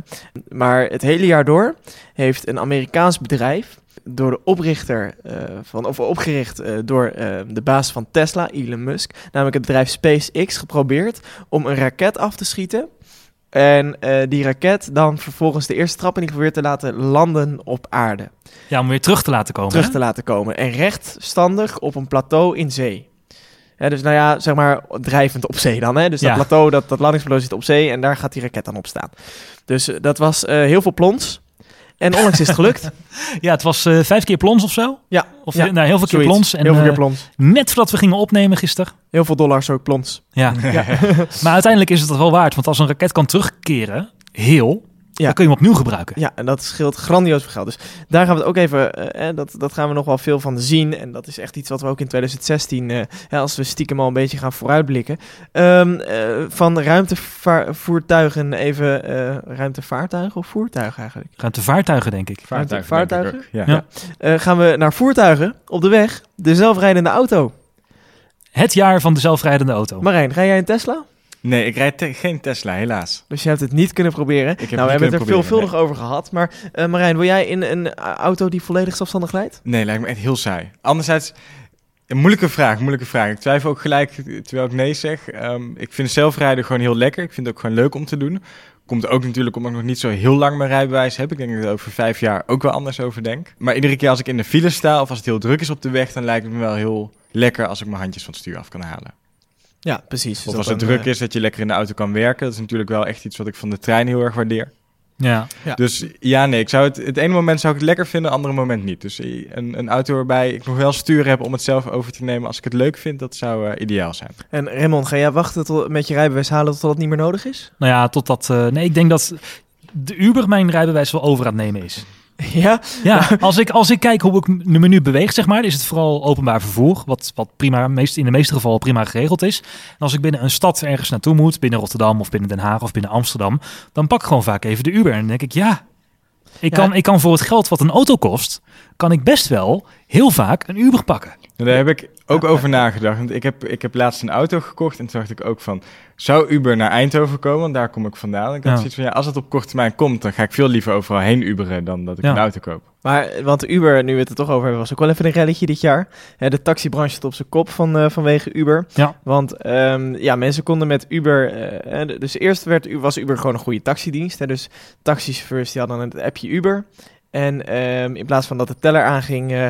Speaker 1: Maar het hele jaar door heeft een Amerikaans bedrijf door de oprichter eh, van, of opgericht door eh, de baas van Tesla, Elon Musk, namelijk het bedrijf SpaceX, geprobeerd om een raket af te schieten En eh, die raket dan vervolgens de eerste trap in ieder geval weer te laten landen op aarde.
Speaker 2: Ja, om weer terug te laten komen.
Speaker 1: terug
Speaker 2: hè?
Speaker 1: te laten komen. En rechtstandig op een plateau in zee. Hè, dus nou ja, zeg maar drijvend op zee dan. Hè? Dus
Speaker 2: Ja.
Speaker 1: dat plateau, dat, dat landingsplateau zit op zee en daar gaat die raket dan op staan. Dus eh, dat was eh, heel veel plons. En onlangs is het gelukt.
Speaker 2: Ja, het was eh, vijf keer plons of zo.
Speaker 1: Ja,
Speaker 2: Of
Speaker 1: ja,
Speaker 2: nou, heel veel keer
Speaker 1: zoiets.
Speaker 2: plons. En
Speaker 1: heel veel keer
Speaker 2: eh,
Speaker 1: plons.
Speaker 2: net voordat we gingen opnemen gisteren.
Speaker 1: Heel veel dollars ook plons.
Speaker 2: Ja. maar uiteindelijk is het dat wel waard. Want als een raket kan terugkeren, heel,
Speaker 1: Ja.
Speaker 2: dan kun je hem opnieuw gebruiken.
Speaker 1: Ja, en dat scheelt grandioos veel geld. Dus daar gaan we het ook even, eh, eh, dat, dat gaan we nog wel veel van zien. En dat is echt iets wat we ook in 2016, eh, hè, als we stiekem al een beetje gaan vooruitblikken. Ehm, eh, van ruimtevoertuigen even, eh, ruimtevaartuigen of voertuigen eigenlijk?
Speaker 2: Ruimtevaartuigen, denk ik.
Speaker 3: Vaartuigen,
Speaker 1: Vaartuigen?
Speaker 3: denk ik ook.
Speaker 2: Ja.
Speaker 3: Ja.
Speaker 1: Eh, gaan we naar voertuigen op de weg, de zelfrijdende auto.
Speaker 2: Het jaar van de zelfrijdende auto.
Speaker 1: Marijn, ga jij een Tesla?
Speaker 3: Nee, ik rijd te- geen Tesla, helaas.
Speaker 1: Dus je hebt het niet kunnen proberen.
Speaker 3: heb
Speaker 1: nou, we hebben het er
Speaker 3: proberen,
Speaker 1: veelvuldig over gehad. Maar eh, Marijn, wil jij in een auto die volledig zelfstandig rijdt?
Speaker 3: Nee, lijkt me echt heel saai. Anderzijds, een moeilijke vraag, moeilijke vraag. Ik twijfel ook gelijk terwijl ik nee zeg. Ehm, ik vind zelfrijden gewoon heel lekker. Ik vind het ook gewoon leuk om te doen. Komt ook natuurlijk omdat ik nog niet zo heel lang mijn rijbewijs heb. Ik denk dat ik er over vijf jaar ook wel anders over denk. Maar iedere keer als ik in de file sta of als het heel druk is op de weg, dan lijkt het me wel heel lekker als ik mijn handjes van het stuur af kan halen.
Speaker 1: Ja, precies. Dus
Speaker 3: Of als het
Speaker 1: dan,
Speaker 3: druk
Speaker 1: eh,
Speaker 3: is, dat je lekker in de auto kan werken. Dat is natuurlijk wel echt iets wat ik van de trein heel erg waardeer.
Speaker 2: Ja.
Speaker 1: Ja.
Speaker 3: Dus ja, nee, ik zou het, het ene moment zou ik het lekker vinden, het andere moment niet. Dus een, een auto waarbij ik nog wel stuur heb om het zelf over te nemen als ik het leuk vind, dat zou eh, ideaal zijn.
Speaker 1: En Raymond, ga jij wachten tot, met je rijbewijs halen tot dat niet meer nodig is?
Speaker 2: Nou ja, totdat... eh nee, ik denk dat de Uber mijn rijbewijs wel over aan het nemen is.
Speaker 1: ja?
Speaker 2: Ja, als ik, als ik kijk hoe ik me nu beweeg, zeg maar, is het vooral openbaar vervoer. Wat, wat prima, meest, in de meeste gevallen prima geregeld is. En als ik binnen een stad ergens naartoe moet, binnen Rotterdam of binnen Den Haag of binnen Amsterdam, dan pak ik gewoon vaak even de Uber. En dan denk ik, ja, ik,
Speaker 1: Ja.
Speaker 2: Kan, ik kan voor het geld wat een auto kost, kan ik best wel heel vaak een Uber pakken.
Speaker 3: En daar heb ik ook over nagedacht. Want ik heb, ik heb laatst een auto gekocht en toen dacht ik ook van... Zou Uber naar Eindhoven komen? Want daar kom ik vandaan. Ik had
Speaker 2: Ja.
Speaker 3: zoiets van, ja, als het op korte termijn komt... dan ga ik veel liever overal heen Uberen dan dat ik
Speaker 2: Ja.
Speaker 3: een auto koop.
Speaker 1: Maar, want Uber, nu we het er toch over hebben, was ook wel even een relletje dit jaar. Hè, de taxibranche zit op zijn kop van, eh, vanwege Uber.
Speaker 2: Ja.
Speaker 1: Want ehm, ja, mensen konden met Uber... eh, hè, dus eerst werd, U- was Uber gewoon een goede taxidienst. Hè, dus taxichauffeurs die hadden het appje Uber. En ehm, in plaats van dat de teller aanging... eh,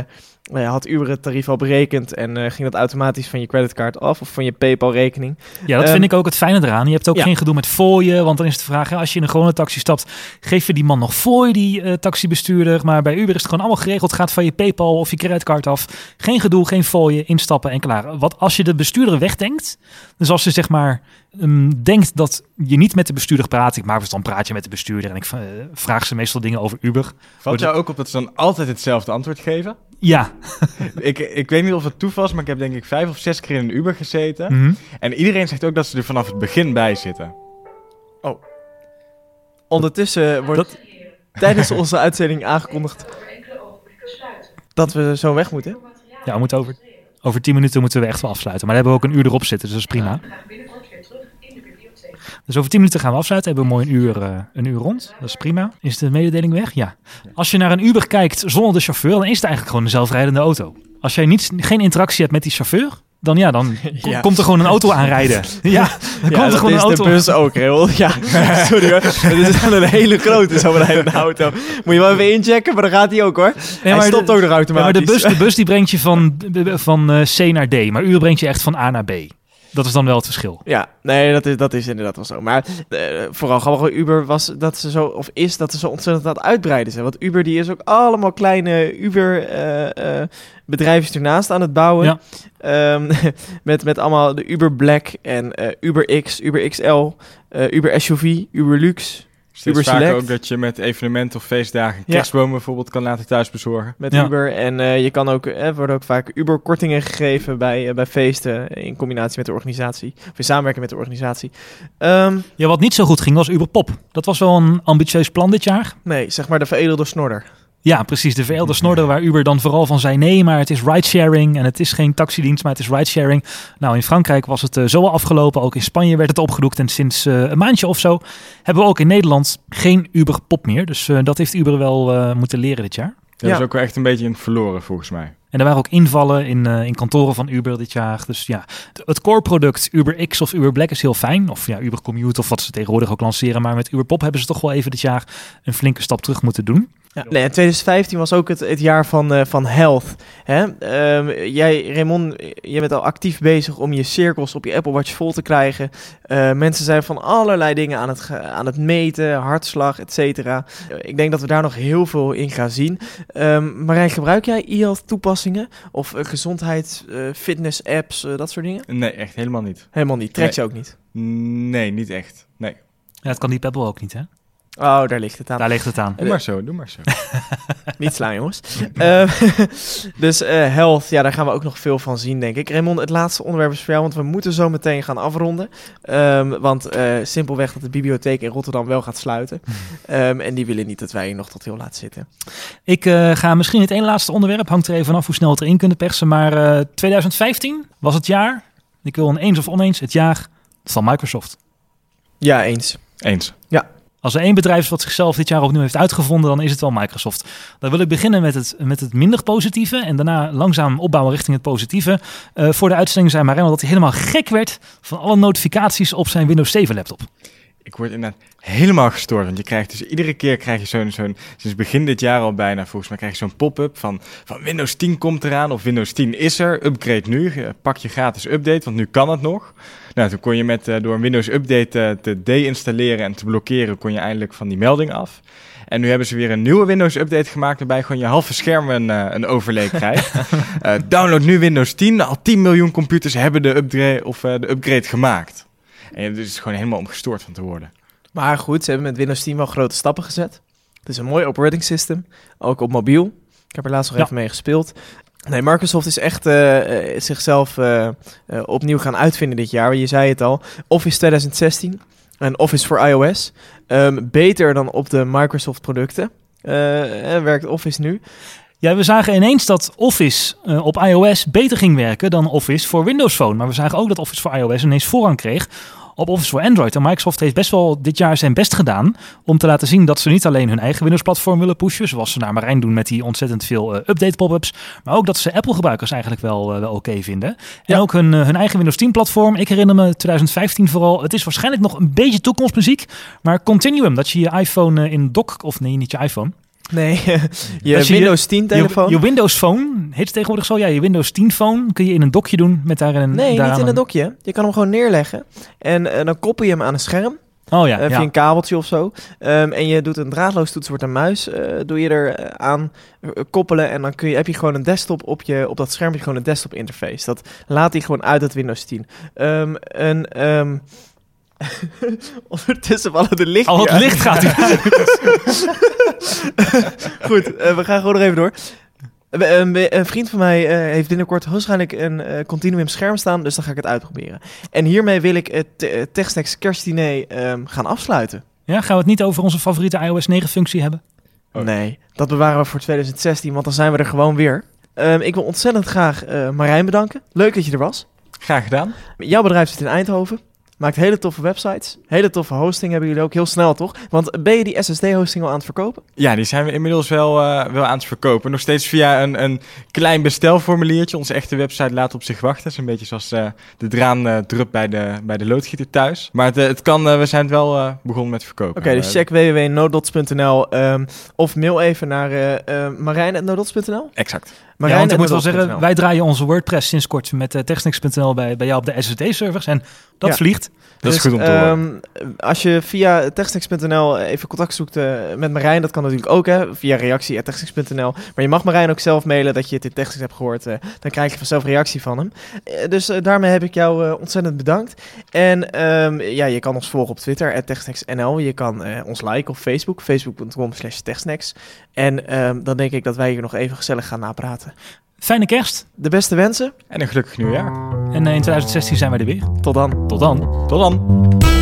Speaker 1: eh, had Uber het tarief al berekend en eh, ging dat automatisch van je creditcard af of van je PayPal-rekening.
Speaker 2: Ja, dat
Speaker 1: Ehm,
Speaker 2: vind ik ook het fijne eraan. Je hebt ook
Speaker 1: ja.
Speaker 2: geen gedoe met fooien, want dan is de vraag, hè, als je in een gewone taxi stapt, geef je die man nog fooi, die eh, taxibestuurder. Maar bij Uber is het gewoon allemaal geregeld, gaat van je PayPal of je creditcard af. Geen gedoe, geen fooien, instappen en klaar. Wat als je de bestuurder wegdenkt, dus als je zeg maar ehm, denkt dat je niet met de bestuurder praat, ik maak dus dan praat je met de bestuurder en ik eh, vraag ze meestal dingen over Uber.
Speaker 3: Valt jou ook op dat ze dan altijd hetzelfde antwoord geven?
Speaker 2: Ja,
Speaker 3: ik, ik weet niet of het toeval is, maar ik heb denk ik vijf of zes keer in een Uber gezeten.
Speaker 2: Mhm.
Speaker 3: En iedereen zegt ook dat ze er vanaf het begin bij zitten.
Speaker 1: Ondertussen wordt tijdens onze uitzending aangekondigd dat we zo weg moeten.
Speaker 2: ja we moeten over, over tien minuten moeten we echt wel afsluiten. Maar dan hebben we ook een uur erop zitten, dus dat is prima. Dus over 10 minuten gaan we afsluiten. Hebben we mooi een uur, eh, een uur rond. Dat is prima. Is de mededeling weg? Ja. Als je naar een Uber kijkt zonder de chauffeur, dan is het eigenlijk gewoon een zelfrijdende auto. Als jij niet, geen interactie hebt met die chauffeur, dan ja, dan
Speaker 1: Ja.
Speaker 2: komt er gewoon een auto aanrijden. Ja, dan
Speaker 1: Ja,
Speaker 2: komt er
Speaker 1: dat
Speaker 2: gewoon een
Speaker 1: is
Speaker 2: auto.
Speaker 1: de bus ook, Raoul. Ja, sorry hoor. Dit is een hele grote zo'n auto. Moet je wel even inchecken, maar dan gaat hij ook hoor. Hij
Speaker 2: maar
Speaker 1: stopt
Speaker 2: de-
Speaker 1: ook nog
Speaker 2: Ja,
Speaker 1: automatisch.
Speaker 2: maar de bus, de bus die brengt je van, van eh, C naar D, maar Uber brengt je echt van A naar B. Dat is dan wel het verschil.
Speaker 1: Ja, nee, dat is, dat is inderdaad wel zo. Maar eh, vooral grappig bij Uber was dat ze zo, of is dat ze zo ontzettend aan het uitbreiden zijn. Want Uber die is ook allemaal kleine Uber eh, eh, bedrijfjes ernaast aan het bouwen.
Speaker 2: Ja.
Speaker 1: Ehm, met, met allemaal de Uber Black en Uber X, Uber XL, Uber SUV, Uber Luxe. Uber Select.
Speaker 3: ook dat je met evenementen of feestdagen
Speaker 1: Ja.
Speaker 3: kerstbomen bijvoorbeeld kan laten thuis bezorgen.
Speaker 1: met
Speaker 2: Ja.
Speaker 1: Uber. En eh, je kan ook, er worden ook vaak Uber-kortingen gegeven bij, eh, bij feesten in combinatie met de organisatie. Of in samenwerking met de organisatie. Ehm,
Speaker 2: Ja, wat niet zo goed ging was Uber Pop. Dat was wel een ambitieus plan dit jaar.
Speaker 1: nee, zeg maar de veredelde snorder.
Speaker 2: Ja, precies. De vereelde snorder waar Uber dan vooral van zei... nee, maar het is ridesharing en het is geen taxidienst, maar het is ridesharing. Nou, in Frankrijk was het eh, zo al afgelopen. Ook in Spanje werd het opgedoekt. En sinds eh, een maandje of zo hebben we ook in Nederland geen Uber Pop meer. Dus eh, dat heeft Uber wel eh, moeten leren dit jaar.
Speaker 3: Dat
Speaker 1: Ja.
Speaker 3: is ook wel echt een beetje in verloren volgens mij.
Speaker 2: En er waren ook invallen in, eh, in kantoren van Uber dit jaar. Dus ja, het core product Uber X of Uber Black is heel fijn. Of ja, Uber Commute of wat ze tegenwoordig ook lanceren. Maar met Uber Pop hebben ze toch wel even dit jaar een flinke stap terug moeten doen.
Speaker 1: Ja, nee, en 2015 was ook het, het jaar van, eh, van health. Hè? Ehm, jij, Raymond, je bent al actief bezig om je cirkels op je Apple Watch vol te krijgen. Eh, mensen zijn van allerlei dingen aan het, aan het meten, hartslag, et cetera. Ik denk dat we daar nog heel veel in gaan zien. Ehm Marijn, gebruik jij e-health? Of uh, gezondheids, eh, fitness apps, eh, dat soort dingen?
Speaker 3: Nee, echt helemaal niet.
Speaker 1: Helemaal niet. Trekt
Speaker 3: Nee.
Speaker 1: je ook niet?
Speaker 3: Nee, niet echt. Nee.
Speaker 2: Ja, dat kan die Pebble ook niet, hè?
Speaker 1: Oh, daar ligt het aan.
Speaker 2: Daar ligt het aan.
Speaker 3: Doe maar zo, doe maar zo.
Speaker 1: Niet slaan, jongens. Eh, dus eh, health, ja, daar gaan we ook nog veel van zien, denk ik. Raymond, het laatste onderwerp is voor jou, want we moeten zo meteen gaan afronden. Ehm, want eh, simpelweg dat de bibliotheek in Rotterdam wel gaat sluiten. Ehm, en die willen niet dat wij hier nog tot heel laat zitten.
Speaker 2: Ik eh, ga misschien het ene laatste onderwerp, hangt er even vanaf hoe snel het erin kunnen persen. Maar eh, 2015 was het jaar, ik wil een eens of oneens, het jaar van Microsoft.
Speaker 1: Ja, eens.
Speaker 3: Eens.
Speaker 2: Als er één bedrijf is wat zichzelf dit jaar opnieuw heeft uitgevonden, dan is het wel Microsoft. Dan wil ik beginnen met het, met het minder positieve en daarna langzaam opbouwen richting het positieve. Eh, voor de uitzending zei Marijn dat hij helemaal gek werd van alle notificaties op zijn Windows 7 laptop.
Speaker 3: Ik word inderdaad helemaal gestoord. Want je krijgt dus iedere keer krijg je zo'n, zo'n sinds begin dit jaar al bijna volgens mij krijg je zo'n pop-up van, van Windows 10 komt eraan of Windows 10 is er. Upgrade nu. Eh, Pak je gratis update, want nu kan het nog. Nou, toen kon je met, eh, door een Windows update eh, te deinstalleren en te blokkeren, kon je eindelijk van die melding af. En nu hebben ze weer een nieuwe Windows update gemaakt waarbij gewoon je halve scherm een, eh, een overlay krijgt. Download nu Windows 10. Al 10 miljoen computers hebben de upgrade, of, de upgrade gemaakt. En je is gewoon helemaal om gestoord van te worden.
Speaker 1: Maar goed, ze hebben met Windows 10 wel grote stappen gezet. Het is een mooi operating system, ook op mobiel. Ik heb er laatst nog
Speaker 2: Ja.
Speaker 1: even mee gespeeld. Nee, Microsoft is echt eh, eh, zichzelf eh, opnieuw gaan uitvinden dit jaar. Je zei het al, Office 2016 en Office voor iOS. Ehm, beter dan op de Microsoft producten. Werkt Office nu.
Speaker 2: Ja, we zagen ineens dat Office op iOS beter ging werken dan Office voor Windows Phone. Maar we zagen ook dat Office voor iOS ineens voorrang kreeg op Office voor Android. En Microsoft heeft best wel dit jaar zijn best gedaan om te laten zien dat ze niet alleen hun eigen Windows-platform willen pushen, zoals ze naar Marijn doen met die ontzettend veel eh, update pop-ups, maar ook dat ze Apple-gebruikers eigenlijk wel, eh, wel oké vinden. En
Speaker 1: Ja.
Speaker 2: ook hun, eh, hun eigen Windows 10-platform. Ik herinner me 2015 vooral. Het is waarschijnlijk nog een beetje toekomstmuziek, maar Continuum, dat je je iPhone in dock, of nee, niet je iPhone,
Speaker 1: Nee, je Windows 10 telefoon.
Speaker 2: je, je Windows Phone, heet het tegenwoordig zo? Ja, je Windows 10 phone kun je in een dokje doen met daarin een...
Speaker 1: nee, niet in een dokje. Je kan hem gewoon neerleggen. En dan koppel je hem aan een scherm.
Speaker 2: Oh ja,
Speaker 1: eh, via
Speaker 2: ja.
Speaker 1: een kabeltje of zo. Ehm, en je doet een draadloos toetsenbord en muis. eh, doe je er eh, aan koppelen. En dan kun je, heb je gewoon een desktop op, je, op dat schermpje. Gewoon een desktop interface. Dat laat hij gewoon uit het Windows 10. Ehm, een, Ondertussen vallen de lichten.
Speaker 2: Al het licht gaat
Speaker 1: Goed, eh, we gaan gewoon nog even door. Eh, Een, een vriend van mij eh, heeft binnenkort waarschijnlijk een eh, continuum scherm staan, dus dan ga ik het uitproberen. En hiermee wil ik het uh, TechSnacks kerstdiner ehm, gaan afsluiten.
Speaker 2: Ja, gaan we het niet over onze favoriete iOS 9 functie hebben?
Speaker 3: Oh.
Speaker 1: Nee, dat bewaren we voor 2016, want dan zijn we er gewoon weer. Ehm, ik wil ontzettend graag eh, Marijn bedanken. Leuk dat je er was.
Speaker 3: Graag gedaan.
Speaker 1: Jouw bedrijf zit in Eindhoven. Maakt hele toffe websites. Hele toffe hosting hebben jullie ook. Heel snel toch? Want ben je die SSD-hosting al aan het verkopen?
Speaker 3: Ja, die zijn we inmiddels wel, uh, wel aan het verkopen. Nog steeds via een, een klein bestelformuliertje. Onze echte website laat op zich wachten. Dat is een beetje zoals uh, de draan uh, bij de, bij de loodgieter thuis. Maar het, het kan, we zijn het wel begonnen met verkopen.
Speaker 1: Oké, okay, dus check www.nodots.nl um, of mail even naar uh, marijn.nodots.nl.
Speaker 3: Exact.
Speaker 2: Marijn, ja, want ik moet wel zeggen, wij draaien onze WordPress sinds kort met uh, bij, bij jou op de SSD-servers. En dat
Speaker 1: ja.
Speaker 2: vliegt.
Speaker 3: Dat
Speaker 1: dus,
Speaker 3: is goed om te horen.
Speaker 1: Um, als je via techsnacks.nl even contact zoekt uh, met Marijn, dat kan natuurlijk ook hè, via reactie.techsnacks.nl. Maar je mag Marijn ook zelf mailen dat je het in Techsnacks hebt gehoord. Uh, dan krijg je vanzelf reactie van hem. Uh, dus daarmee heb ik jou uh, ontzettend bedankt. En um, ja, je kan ons volgen op Twitter, techsnacksnl. Je kan uh, ons liken op Facebook, facebook.com slash. En um, dan denk ik dat wij hier nog even gezellig gaan napraten.
Speaker 2: Fijne kerst.
Speaker 1: De beste wensen.
Speaker 3: En een gelukkig nieuwjaar.
Speaker 2: En in 2016 zijn wij er weer.
Speaker 1: Tot dan.
Speaker 2: Tot dan.
Speaker 3: Tot dan.